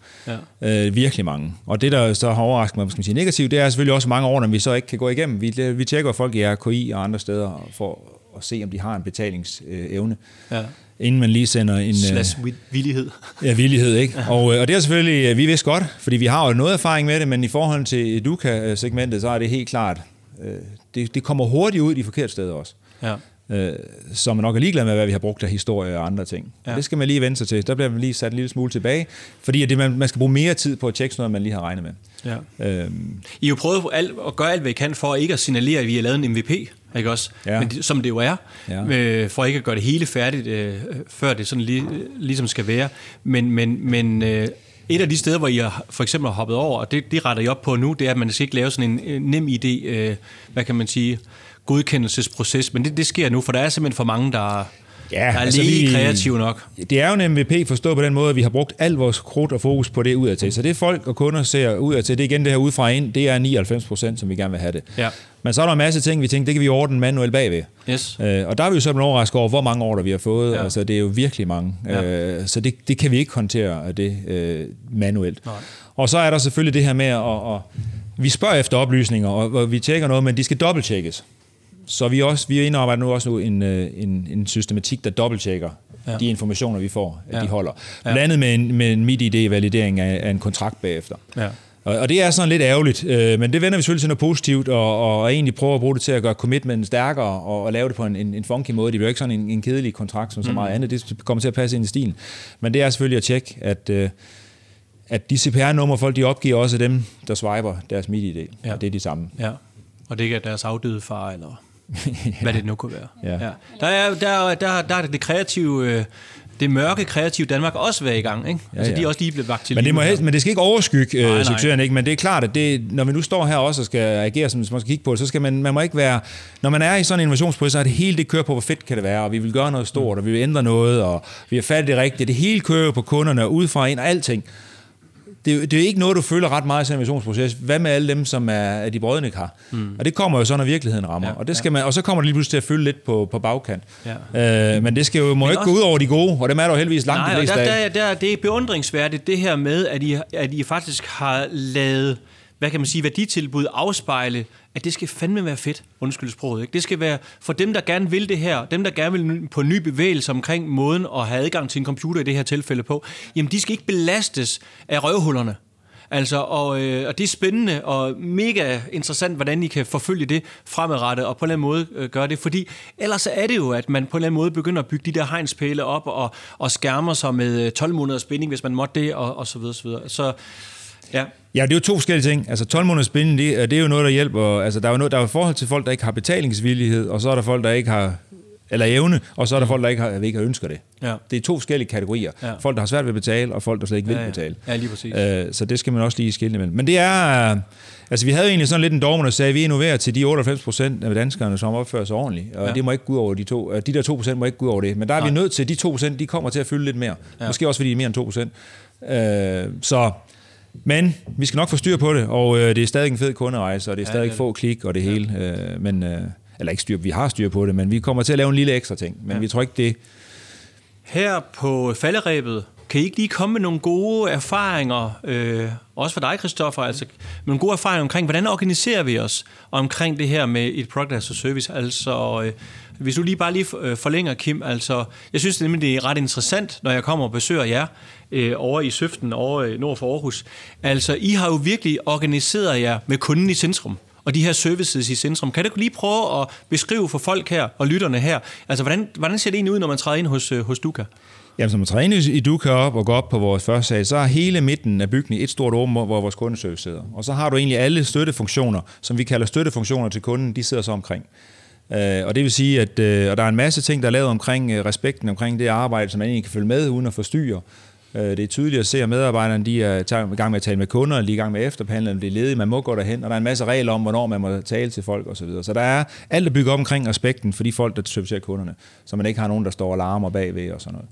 B: Ja. Øh, virkelig mange. Og det, der så har overrasket mig, skal man sige, negativt, det er selvfølgelig også mange ordre, vi så ikke kan gå igennem. Vi, vi tjekker folk i RKI og andre steder for at se, om de har en betalingsevne. Ja inden man lige sender en...
A: Slash villighed.
B: Ja, villighed, ikke? Og, øh, og det er selvfølgelig, øh, vi vidste godt, fordi vi har jo noget erfaring med det, men i forhold til Educa-segmentet, så er det helt klart, det, det kommer hurtigt ud i de forkerte steder også. Ja øh, som nok er ligeglad med, hvad vi har brugt af historie og andre ting. Ja. det skal man lige vende sig til. Der bliver man lige sat en lille smule tilbage, fordi det, man, man skal bruge mere tid på at tjekke noget, man lige har regnet med. Ja.
A: Øhm. I har jo prøvet at, at gøre alt, hvad I kan for ikke at signalere, at vi har lavet en MVP, ikke også? Ja. Men det, som det jo er, ja. øh, for ikke at gøre det hele færdigt, øh, før det sådan lige, ligesom skal være. Men, men, men øh, et af de steder, hvor I har, for eksempel har hoppet over, og det, det retter I op på nu, det er, at man skal ikke lave sådan en øh, nem idé, øh, hvad kan man sige, godkendelsesproces, men det, det sker nu, for der er simpelthen for mange, der, Ja, der er altså lige vi, kreative nok.
B: Det er jo en MVP forstået på den måde, at vi har brugt al vores krudt og fokus på det udadtil. Så det folk og kunder ser udadtil, det er igen det her udefra ind, det er 99 procent, som vi gerne vil have det. Ja. Men så er der en masse ting, vi tænker, det kan vi ordne manuelt bagved. Yes. Øh, og der er vi jo så overrasket over, hvor mange ordre vi har fået. Ja. Altså, det er jo virkelig mange. Ja. Øh, så det, det kan vi ikke håndtere det øh, manuelt. Nej. Og så er der selvfølgelig det her med at, at vi spørger efter oplysninger, og, og vi tjekker noget, men de skal dobbelttjekkes. Så vi, også, vi er indarbejdet nu også nu en, øh, en, en systematik, der dobbelttjekker ja. de informationer, vi får, at ja. de holder. Blandt andet med en, med en MIDI-validering af, af en kontrakt bagefter. Ja. Og, og det er sådan lidt ærgerligt, øh, men det vender vi selvfølgelig til noget positivt, og, og egentlig prøver at bruge det til at gøre commitment stærkere, og, og lave det på en, en, en funky måde. Det bliver ikke sådan en, en kedelig kontrakt som så mm. meget andet. Det kommer til at passe ind i stilen. Men det er selvfølgelig at tjekke, at... Øh, at de CPR-numre, folk de opgiver også dem, der swiper deres MIDI-idé. Ja. Og det er de samme. Ja.
A: Og det ikke er deres afdøde far, eller ja. hvad det nu kunne være. Ja. Ja. Der, er, der, der, der er det kreative... Øh, det mørke kreative Danmark også være i gang, ikke? Ja, altså, ja. de er også lige blevet vagt til
B: men det, må helst, men det skal ikke overskygge nej, øh, succesen, ikke? Men det er klart, at det, når vi nu står her også og skal agere, som man skal kigge på det, så skal man, man må ikke være... Når man er i sådan en innovationsproces, så er det hele det kører på, hvor fedt kan det være, og vi vil gøre noget stort, og vi vil ændre noget, og vi har fat det rigtigt. Det hele kører på kunderne, udefra ind og alting det, det er ikke noget, du føler ret meget i innovationsproces. Hvad med alle dem, som er, er de brødende har? Mm. Og det kommer jo så, når virkeligheden rammer. Ja, og, det skal ja. man, og så kommer det lige pludselig til at følge lidt på, på bagkant. Ja. Øh, men det skal jo må ikke også, gå ud over de gode, og dem er der jo heldigvis langt nej, de fleste
A: der, der, der, det er beundringsværdigt, det her med, at I, at I faktisk har lavet hvad kan man sige, værditilbud afspejle, at det skal fandme være fedt, undskyld sproget. Ikke? Det skal være for dem, der gerne vil det her, dem, der gerne vil på ny bevægelse omkring måden at have adgang til en computer i det her tilfælde på, jamen de skal ikke belastes af røvhullerne. Altså, og, øh, og det er spændende og mega interessant, hvordan I kan forfølge det fremadrettet og på en eller anden måde øh, gøre det. Fordi ellers er det jo, at man på en eller anden måde begynder at bygge de der hegnspæle op og, og skærmer sig med øh, 12 måneders spænding, hvis man måtte det, og, og så videre. Så, videre. så
B: Ja. Ja, det er jo to forskellige ting. Altså 12 måneders binding, det, det er jo noget, der hjælper. Altså, der er jo noget, der er forhold til folk, der ikke har betalingsvillighed, og så er der folk, der ikke har eller evne, og så er der folk, der ikke har, ikke har ønsker det. Ja. Det er to forskellige kategorier. Ja. Folk, der har svært ved at betale, og folk, der slet ikke vil ja, ja. betale.
A: Ja, lige præcis.
B: Øh, så det skal man også lige skille imellem. Men det er... Øh, altså, vi havde egentlig sådan lidt en dogme, der sagde, at vi innoverer til de 98 procent af danskerne, som opfører sig ordentligt. Og ja. det må ikke gå ud over de to. Øh, de der 2 procent må ikke gå ud over det. Men der er Nej. vi nødt til, at de 2 procent, de kommer til at fylde lidt mere. Ja. Måske også, fordi de er mere end 2 procent. Øh, så men vi skal nok få styr på det, og øh, det er stadig en fed kunderejse, og det er stadig ja, ja. få klik og det hele. Øh, men, øh, eller ikke styr, vi har styr på det, men vi kommer til at lave en lille ekstra ting. Men ja. vi tror ikke det...
A: Her på falderæbet kan I ikke lige komme med nogle gode erfaringer, øh, også for dig, Christoffer, altså med nogle gode erfaringer omkring, hvordan organiserer vi os omkring det her med et product as a service? Altså, øh, hvis du lige bare lige øh, forlænger, Kim, altså, jeg synes nemlig, det er ret interessant, når jeg kommer og besøger jer øh, over i Søften, over øh, nord for Aarhus. Altså, I har jo virkelig organiseret jer med kunden i centrum og de her services i centrum. Kan du lige prøve at beskrive for folk her og lytterne her, altså hvordan, hvordan ser det egentlig ud, når man træder ind hos, øh, hos Duka?
B: Jamen, som man træner i Duka op og går op på vores første sal, så er hele midten af bygningen et stort rum, hvor vores kundeservice sidder. Og så har du egentlig alle støttefunktioner, som vi kalder støttefunktioner til kunden, de sidder så omkring. Øh, og det vil sige, at øh, og der er en masse ting, der er lavet omkring øh, respekten omkring det arbejde, som man egentlig kan følge med uden at forstyrre. Øh, det er tydeligt at se, at medarbejderne de er i gang med at tale med kunder, de er i gang med efterbehandling, de er ledige, man må gå derhen, og der er en masse regler om, hvornår man må tale til folk osv. Så, videre. så der er alt der bygger op omkring respekten for de folk, der servicerer kunderne, så man ikke har nogen, der står og larmer bagved og sådan noget.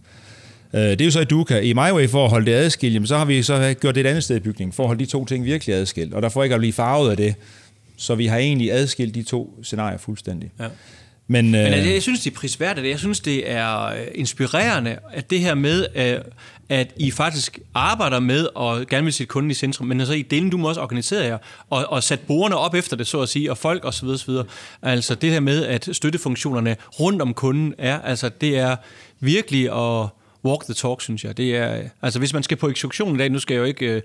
B: Det er jo så i Duka. I MyWay, for at holde det adskilt, så har vi så gjort det et andet sted i bygningen, for at holde de to ting virkelig adskilt. Og der får ikke at blive farvet af det. Så vi har egentlig adskilt de to scenarier fuldstændig. Ja.
A: Men, Men altså, jeg synes, det er prisværdigt. Jeg synes, det er øh, inspirerende, at det her med, øh, at I faktisk arbejder med at gerne vil sætte kunden i centrum, men altså i delen, du må også organisere jer og, og sætte borgerne op efter det, så at sige, og folk osv. osv. Altså det her med, at støttefunktionerne rundt om kunden er, altså det er virkelig at walk the talk, synes jeg. Det er, altså hvis man skal på eksekution i dag, nu skal jeg jo ikke øh,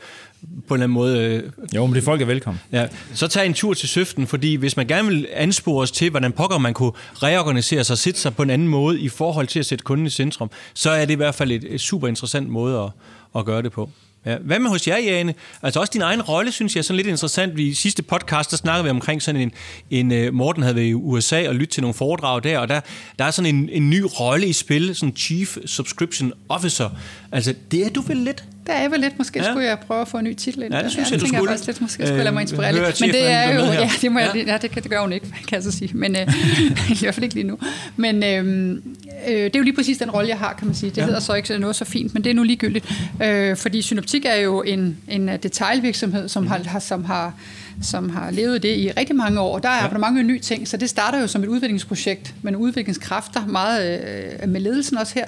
A: på en eller anden måde... Øh,
B: jo, men det folk er velkommen.
A: Ja, så tag en tur til Søften, fordi hvis man gerne vil anspore os til, hvordan pokker man kunne reorganisere sig og sætte sig på en anden måde i forhold til at sætte kunden i centrum, så er det i hvert fald et, et super interessant måde at, at gøre det på. Ja. Hvad med hos jer, Jane? Altså også din egen rolle, synes jeg er sådan lidt interessant. I sidste podcast, der snakkede vi omkring sådan en, en øh, Morten havde været i USA og lyttet til nogle foredrag der, og der, der er sådan en, en ny rolle i spil, sådan Chief Subscription Officer. Altså, det er du vel lidt?
C: Det er vel lidt. Måske ja. skulle jeg prøve at få en ny titel ind.
A: Ja, det synes
C: jeg,
A: jeg du skulle.
C: Jeg lidt. Måske skulle jeg lade mig inspirere øh, lidt. Men det er jo... Ja, det, må jeg, ja. ja, det, kan, det gør hun ikke, kan jeg så sige. Men øh, i hvert fald ikke lige nu. Men øh, øh, det er jo lige præcis den rolle, jeg har, kan man sige. Det ja. hedder så ikke noget så fint, men det er nu ligegyldigt. Øh, fordi Synoptik er jo en, en detailvirksomhed, som, mm. har, som har som har levet det i rigtig mange år. Der er ja. mange nye ting, så det starter jo som et udviklingsprojekt nogle udviklingskræfter, meget øh, med ledelsen også her.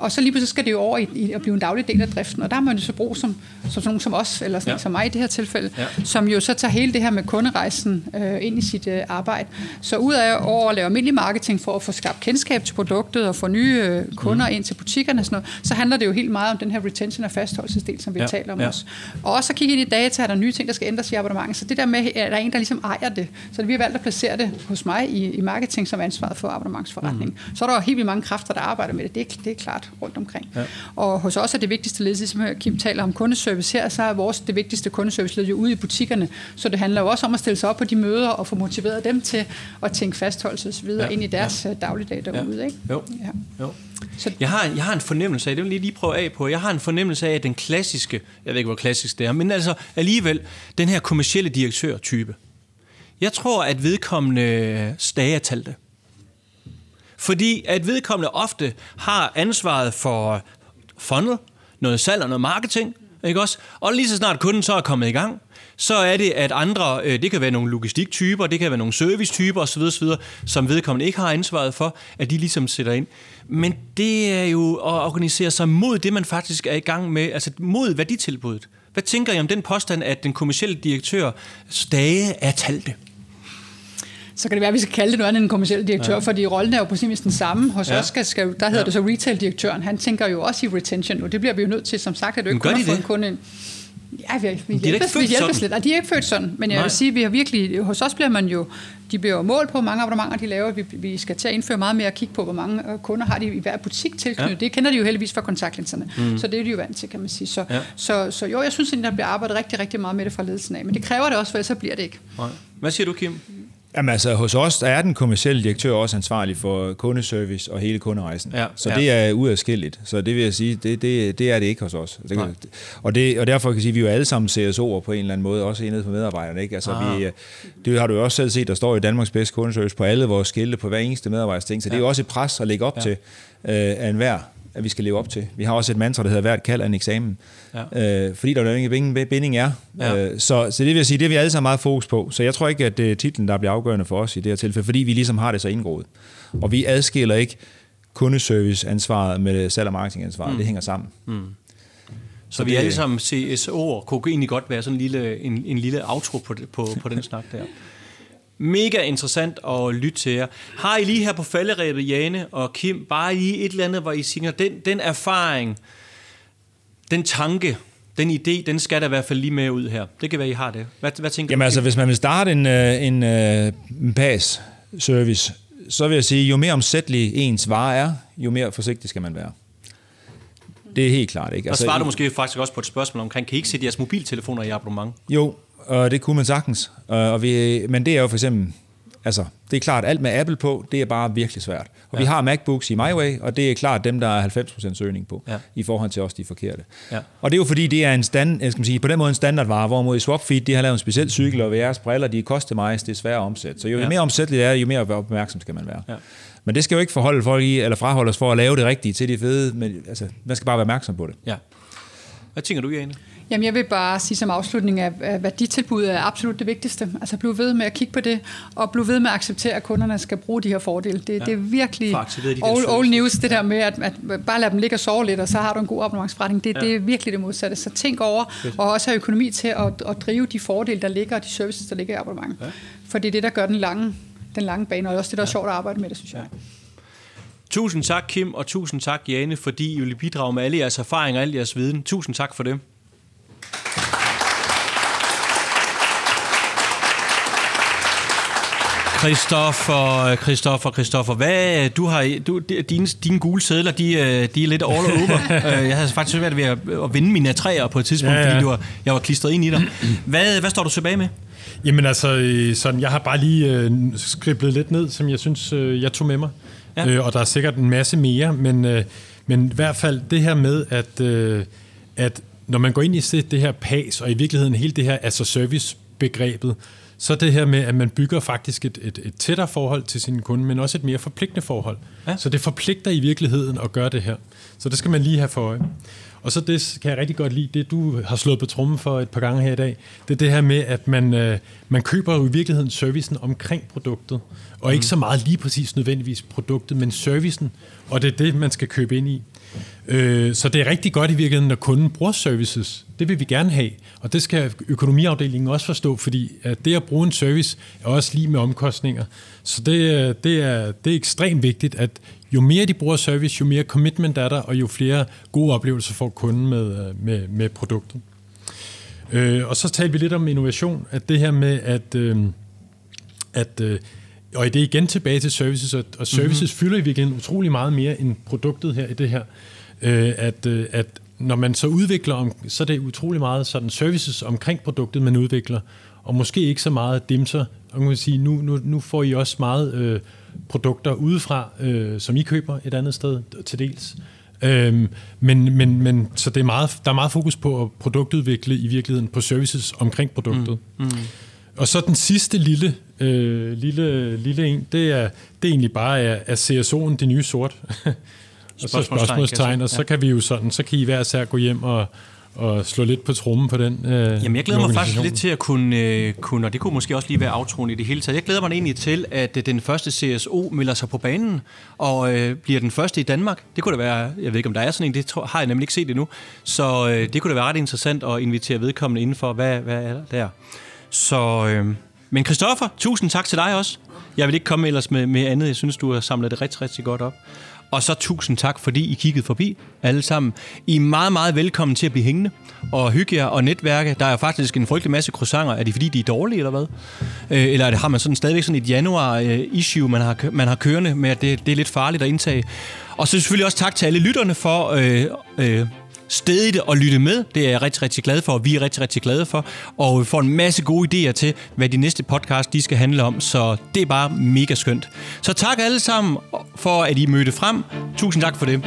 C: Og så lige pludselig skal det jo over i, i at blive en daglig del af driften, og der har man jo så brug som, som nogen som os, eller sådan, ja. som mig i det her tilfælde, ja. som jo så tager hele det her med kunderejsen øh, ind i sit øh, arbejde. Så ud af over at lave almindelig marketing for at få skabt kendskab til produktet og få nye øh, kunder mm. ind til butikkerne, sådan noget, så handler det jo helt meget om den her retention og fastholdelsesdel, som vi ja. taler om ja. også. Og også at kigge ind i data, er der nye ting, der skal ændres i abonnementet. Så det der med, at der er en, der ligesom ejer det, så vi har valgt at placere det hos mig i, i marketing som ansvaret for abonnementsforretning. Mm. Så er der jo helt vildt mange kræfter, der arbejder med det. Det det er klart rundt omkring. Ja. Og hos os er det vigtigste led, som Kim taler om kundeservice her, så er vores det vigtigste kundeservice led jo ude i butikkerne. Så det handler jo også om at stille sig op på de møder og få motiveret dem til at tænke fastholdelse videre ja. ind i deres ja. Øh, dagligdag derude. Ja. Ikke?
A: Jo. Ja. jo. Så jeg har, jeg har en fornemmelse af, det vil jeg lige prøve af på, jeg har en fornemmelse af, at den klassiske, jeg ved ikke, hvor klassisk det er, men altså alligevel, den her kommercielle direktør-type, jeg tror, at vedkommende stagertalte. Fordi at vedkommende ofte har ansvaret for funnel, noget salg og noget marketing, ikke også? Og lige så snart kunden så er kommet i gang, så er det, at andre, øh, det kan være nogle logistiktyper, det kan være nogle servicetyper osv., osv., som vedkommende ikke har ansvaret for, at de ligesom sætter ind. Men det er jo at organisere sig mod det, man faktisk er i gang med, altså mod værditilbuddet. Hvad tænker I om den påstand, at den kommercielle direktør stage er talte?
C: Så kan det være, at vi skal kalde det noget andet end en kommersiel direktør, ja. fordi rollen er jo præcis den samme. Hos ja. os skal, der hedder ja. det så retail-direktøren. Han tænker jo også i retention, og det bliver vi jo nødt til, som sagt, at du ikke kun har fået en kunde Ja, vi, vi, hjælpes, vi hjælpes lidt. Nej, de er ikke født sådan, men jeg Nej. vil sige, vi har virkelig, hos os bliver man jo, de bliver jo målt på, mange abonnementer de laver. Vi, vi skal til at indføre meget mere at kigge på, hvor mange øh, kunder har de i hver butik tilknyttet. Ja. Det kender de jo heldigvis fra kontaktlinserne, mm. så det er de jo vant til, kan man sige. Så, ja. så, så jo, jeg synes, at der bliver arbejdet rigtig, rigtig meget med det fra ledelsen af, men det kræver det også, for så bliver det ikke.
A: Nej. Hvad siger du, Kim?
B: Jamen altså, hos os der er den kommercielle direktør også ansvarlig for kundeservice og hele kunderejsen. Ja, så ja. det er uadskilligt. Så det vil jeg sige, det, det, det er det ikke hos os. Det, kan, og, det, og derfor kan jeg sige, at vi jo alle sammen CSO'er på en eller anden måde, også enhed for medarbejderne. Ikke? Altså, vi, ah. det har du jo også selv set, der står i Danmarks bedste kundeservice på alle vores skilte på hver eneste medarbejders ting. Så ja. det er jo også et pres at lægge op ja. til øh, af enhver at vi skal leve op til. Vi har også et mantra, der hedder hvert kald af en eksamen. Ja. Øh, fordi der jo ingen binding er. Ja. Øh, så, så det vil jeg sige, det er vi alle sammen meget fokus på. Så jeg tror ikke, at det er titlen, der bliver afgørende for os i det her tilfælde, fordi vi ligesom har det så indgroet. Og vi adskiller ikke kundeservice-ansvaret med salg- og marketingansvaret. Mm. Det hænger sammen. Mm.
A: Så vi alle sammen CSO'er kunne egentlig godt være sådan en lille, en, en lille outro på, på, på den snak der. Mega interessant at lytte til jer. Har I lige her på falderæbet, Jane og Kim, bare lige et eller andet, hvor I siger, den, den erfaring, den tanke, den idé, den skal der i hvert fald lige med ud her. Det kan være, I har det. Hvad, hvad tænker
B: Jamen
A: du?
B: altså, hvis man vil starte en, øh, en, øh, en PAS-service, så vil jeg sige, jo mere omsættelig ens vare er, jo mere forsigtig skal man være. Det er helt klart, ikke? Altså,
A: svarer du måske faktisk også på et spørgsmål omkring, kan I ikke sætte jeres mobiltelefoner i abonnement?
B: Jo, og det kunne man sagtens. Og og vi, men det er jo for eksempel, altså, det er klart, alt med Apple på, det er bare virkelig svært. Og ja. vi har MacBooks i MyWay, og det er klart dem, der er 90% søgning på,
A: Ja.
B: i forhold til os, de forkerte.
A: Ja.
B: Og det er jo fordi, det er en stand, jeg skal man sige, på den måde en standardvare, hvorimod i Swapfeed, de har lavet en speciel cykel, og jeres briller, de koster mig, det er svært at omsætte. Så jo
A: Ja.
B: ja. mere omsætteligt det er, jo mere opmærksom skal man være.
A: Ja.
B: Men det skal jo ikke forholde folk i, eller fraholde os for at lave det rigtige til de fede, men altså, man skal bare være opmærksom på det.
A: Ja. Hvad tænker du, Jane?
C: Jamen, jeg vil bare sige som afslutning, at værditilbud er absolut det vigtigste. Altså, bliv ved med at kigge på det, og bliv ved med at acceptere, at kunderne skal bruge de her fordele. Det, ja. det er virkelig
A: de
C: old, old news, det der med, at, at bare lade dem ligge og sove lidt, og så har du en god abonnementsforretning. Det, ja. det er virkelig det modsatte. Så tænk over, og også have økonomi til at, at drive de fordele, der ligger, og de services, der ligger i abonnement. Ja. For det er det, der gør den lange, den lange bane, og også det, der er sjovt at arbejde med det, synes jeg.
A: Tusind tak, Kim, og tusind tak, Jane, fordi I vil bidrage med alle jeres erfaringer og al jeres viden. Tusind tak for det. Christoffer, Christoffer, Christoffer, hvad, du har, du, dine, dine gule sædler, de, øh, de er lidt all over. Øh, jeg havde faktisk svært ved at, at vinde mine træer på et tidspunkt, ja,
D: Ja,
A: fordi du var, jeg var klistret ind i dig. Hvad, hvad står du tilbage med?
D: Jamen altså, øh, sådan, jeg har bare lige øh, skriblet lidt ned, som jeg synes, øh, jeg tog med mig.
A: Ja.
D: Øh, og der er sikkert en masse mere, men, øh, men i hvert fald det her med, at, øh, at når man går ind i det, her PAS, og i virkeligheden hele det her altså service-begrebet, så det her med, at man bygger faktisk et, et, et tættere forhold til sin kunde, men også et mere forpligtende forhold.
A: Ja.
D: Så det forpligter i virkeligheden at gøre det her. Så det skal man lige have for øje. Og så det kan jeg rigtig godt lide, det du har slået på trummen for et par gange her i dag, det er det her med, at man, øh, man køber jo i virkeligheden servicen omkring produktet, og ikke så meget lige præcis nødvendigvis produktet, men servicen, og det er det, man skal købe ind i. Øh, så det er rigtig godt i virkeligheden, når kunden bruger services. Det vil vi gerne have, og det skal økonomiafdelingen også forstå, fordi at det at bruge en service er også lige med omkostninger. Så det, øh, det, er, det er ekstremt vigtigt, at jo mere de bruger service, jo mere commitment er der, og jo flere gode oplevelser får kunden med, øh, med, med produktet. Øh, og så talte vi lidt om innovation, at det her med, at, øh, at øh, og det er igen tilbage til services, og, og services mm-hmm. fylder i virkeligheden utrolig meget mere end produktet her i det her. Øh, at, øh, at når man så udvikler, om, så er det utrolig meget sådan services omkring produktet, man udvikler, og måske ikke så meget dimser. Og man kan sige, nu, nu, nu får I også meget øh, produkter udefra, øh, som I køber et andet sted til dels. Øhm, men, men, men så det er meget, der er meget fokus på at produktudvikle i virkeligheden på services omkring produktet. Mm. Mm. Og så den sidste lille, øh, lille, lille en, det er, det er egentlig bare, er, er CSO'en det nye sort? og så
A: Spørgsmålstegn,
D: og så kan vi jo sådan, så kan I hver især gå hjem og, og slå lidt på trummen på den øh,
A: Jamen, jeg glæder mig faktisk lidt til at kunne, øh, kunne, og det kunne måske også lige være aftroen i det hele taget. Jeg glæder mig egentlig til, at øh, den første CSO melder sig på banen, og øh, bliver den første i Danmark. Det kunne da være, jeg ved ikke, om der er sådan en, det tror, har jeg nemlig ikke set endnu. Så øh, det kunne da være ret interessant at invitere vedkommende indenfor, hvad, hvad er der der. Så, øh, men Christoffer, tusind tak til dig også. Jeg vil ikke komme ellers med, med andet. Jeg synes, du har samlet det rigtig, rigtig godt op. Og så tusind tak, fordi I kiggede forbi alle sammen. I er meget, meget velkommen til at blive hængende og hygge jer og netværke. Der er faktisk en frygtelig masse croissanter. Er det fordi, de er dårlige, eller hvad? Øh, eller er det, har man sådan stadigvæk sådan et januar-issue, man har, man har kørende med, at det, det er lidt farligt at indtage? Og så selvfølgelig også tak til alle lytterne for... Øh, øh, stedigt at lytte med. Det er jeg rigtig, rigtig glad for, og vi er rigtig, rigtig glade for. Og vi får en masse gode idéer til, hvad de næste podcast de skal handle om, så det er bare mega skønt. Så tak alle sammen for, at I mødte frem. Tusind tak for det.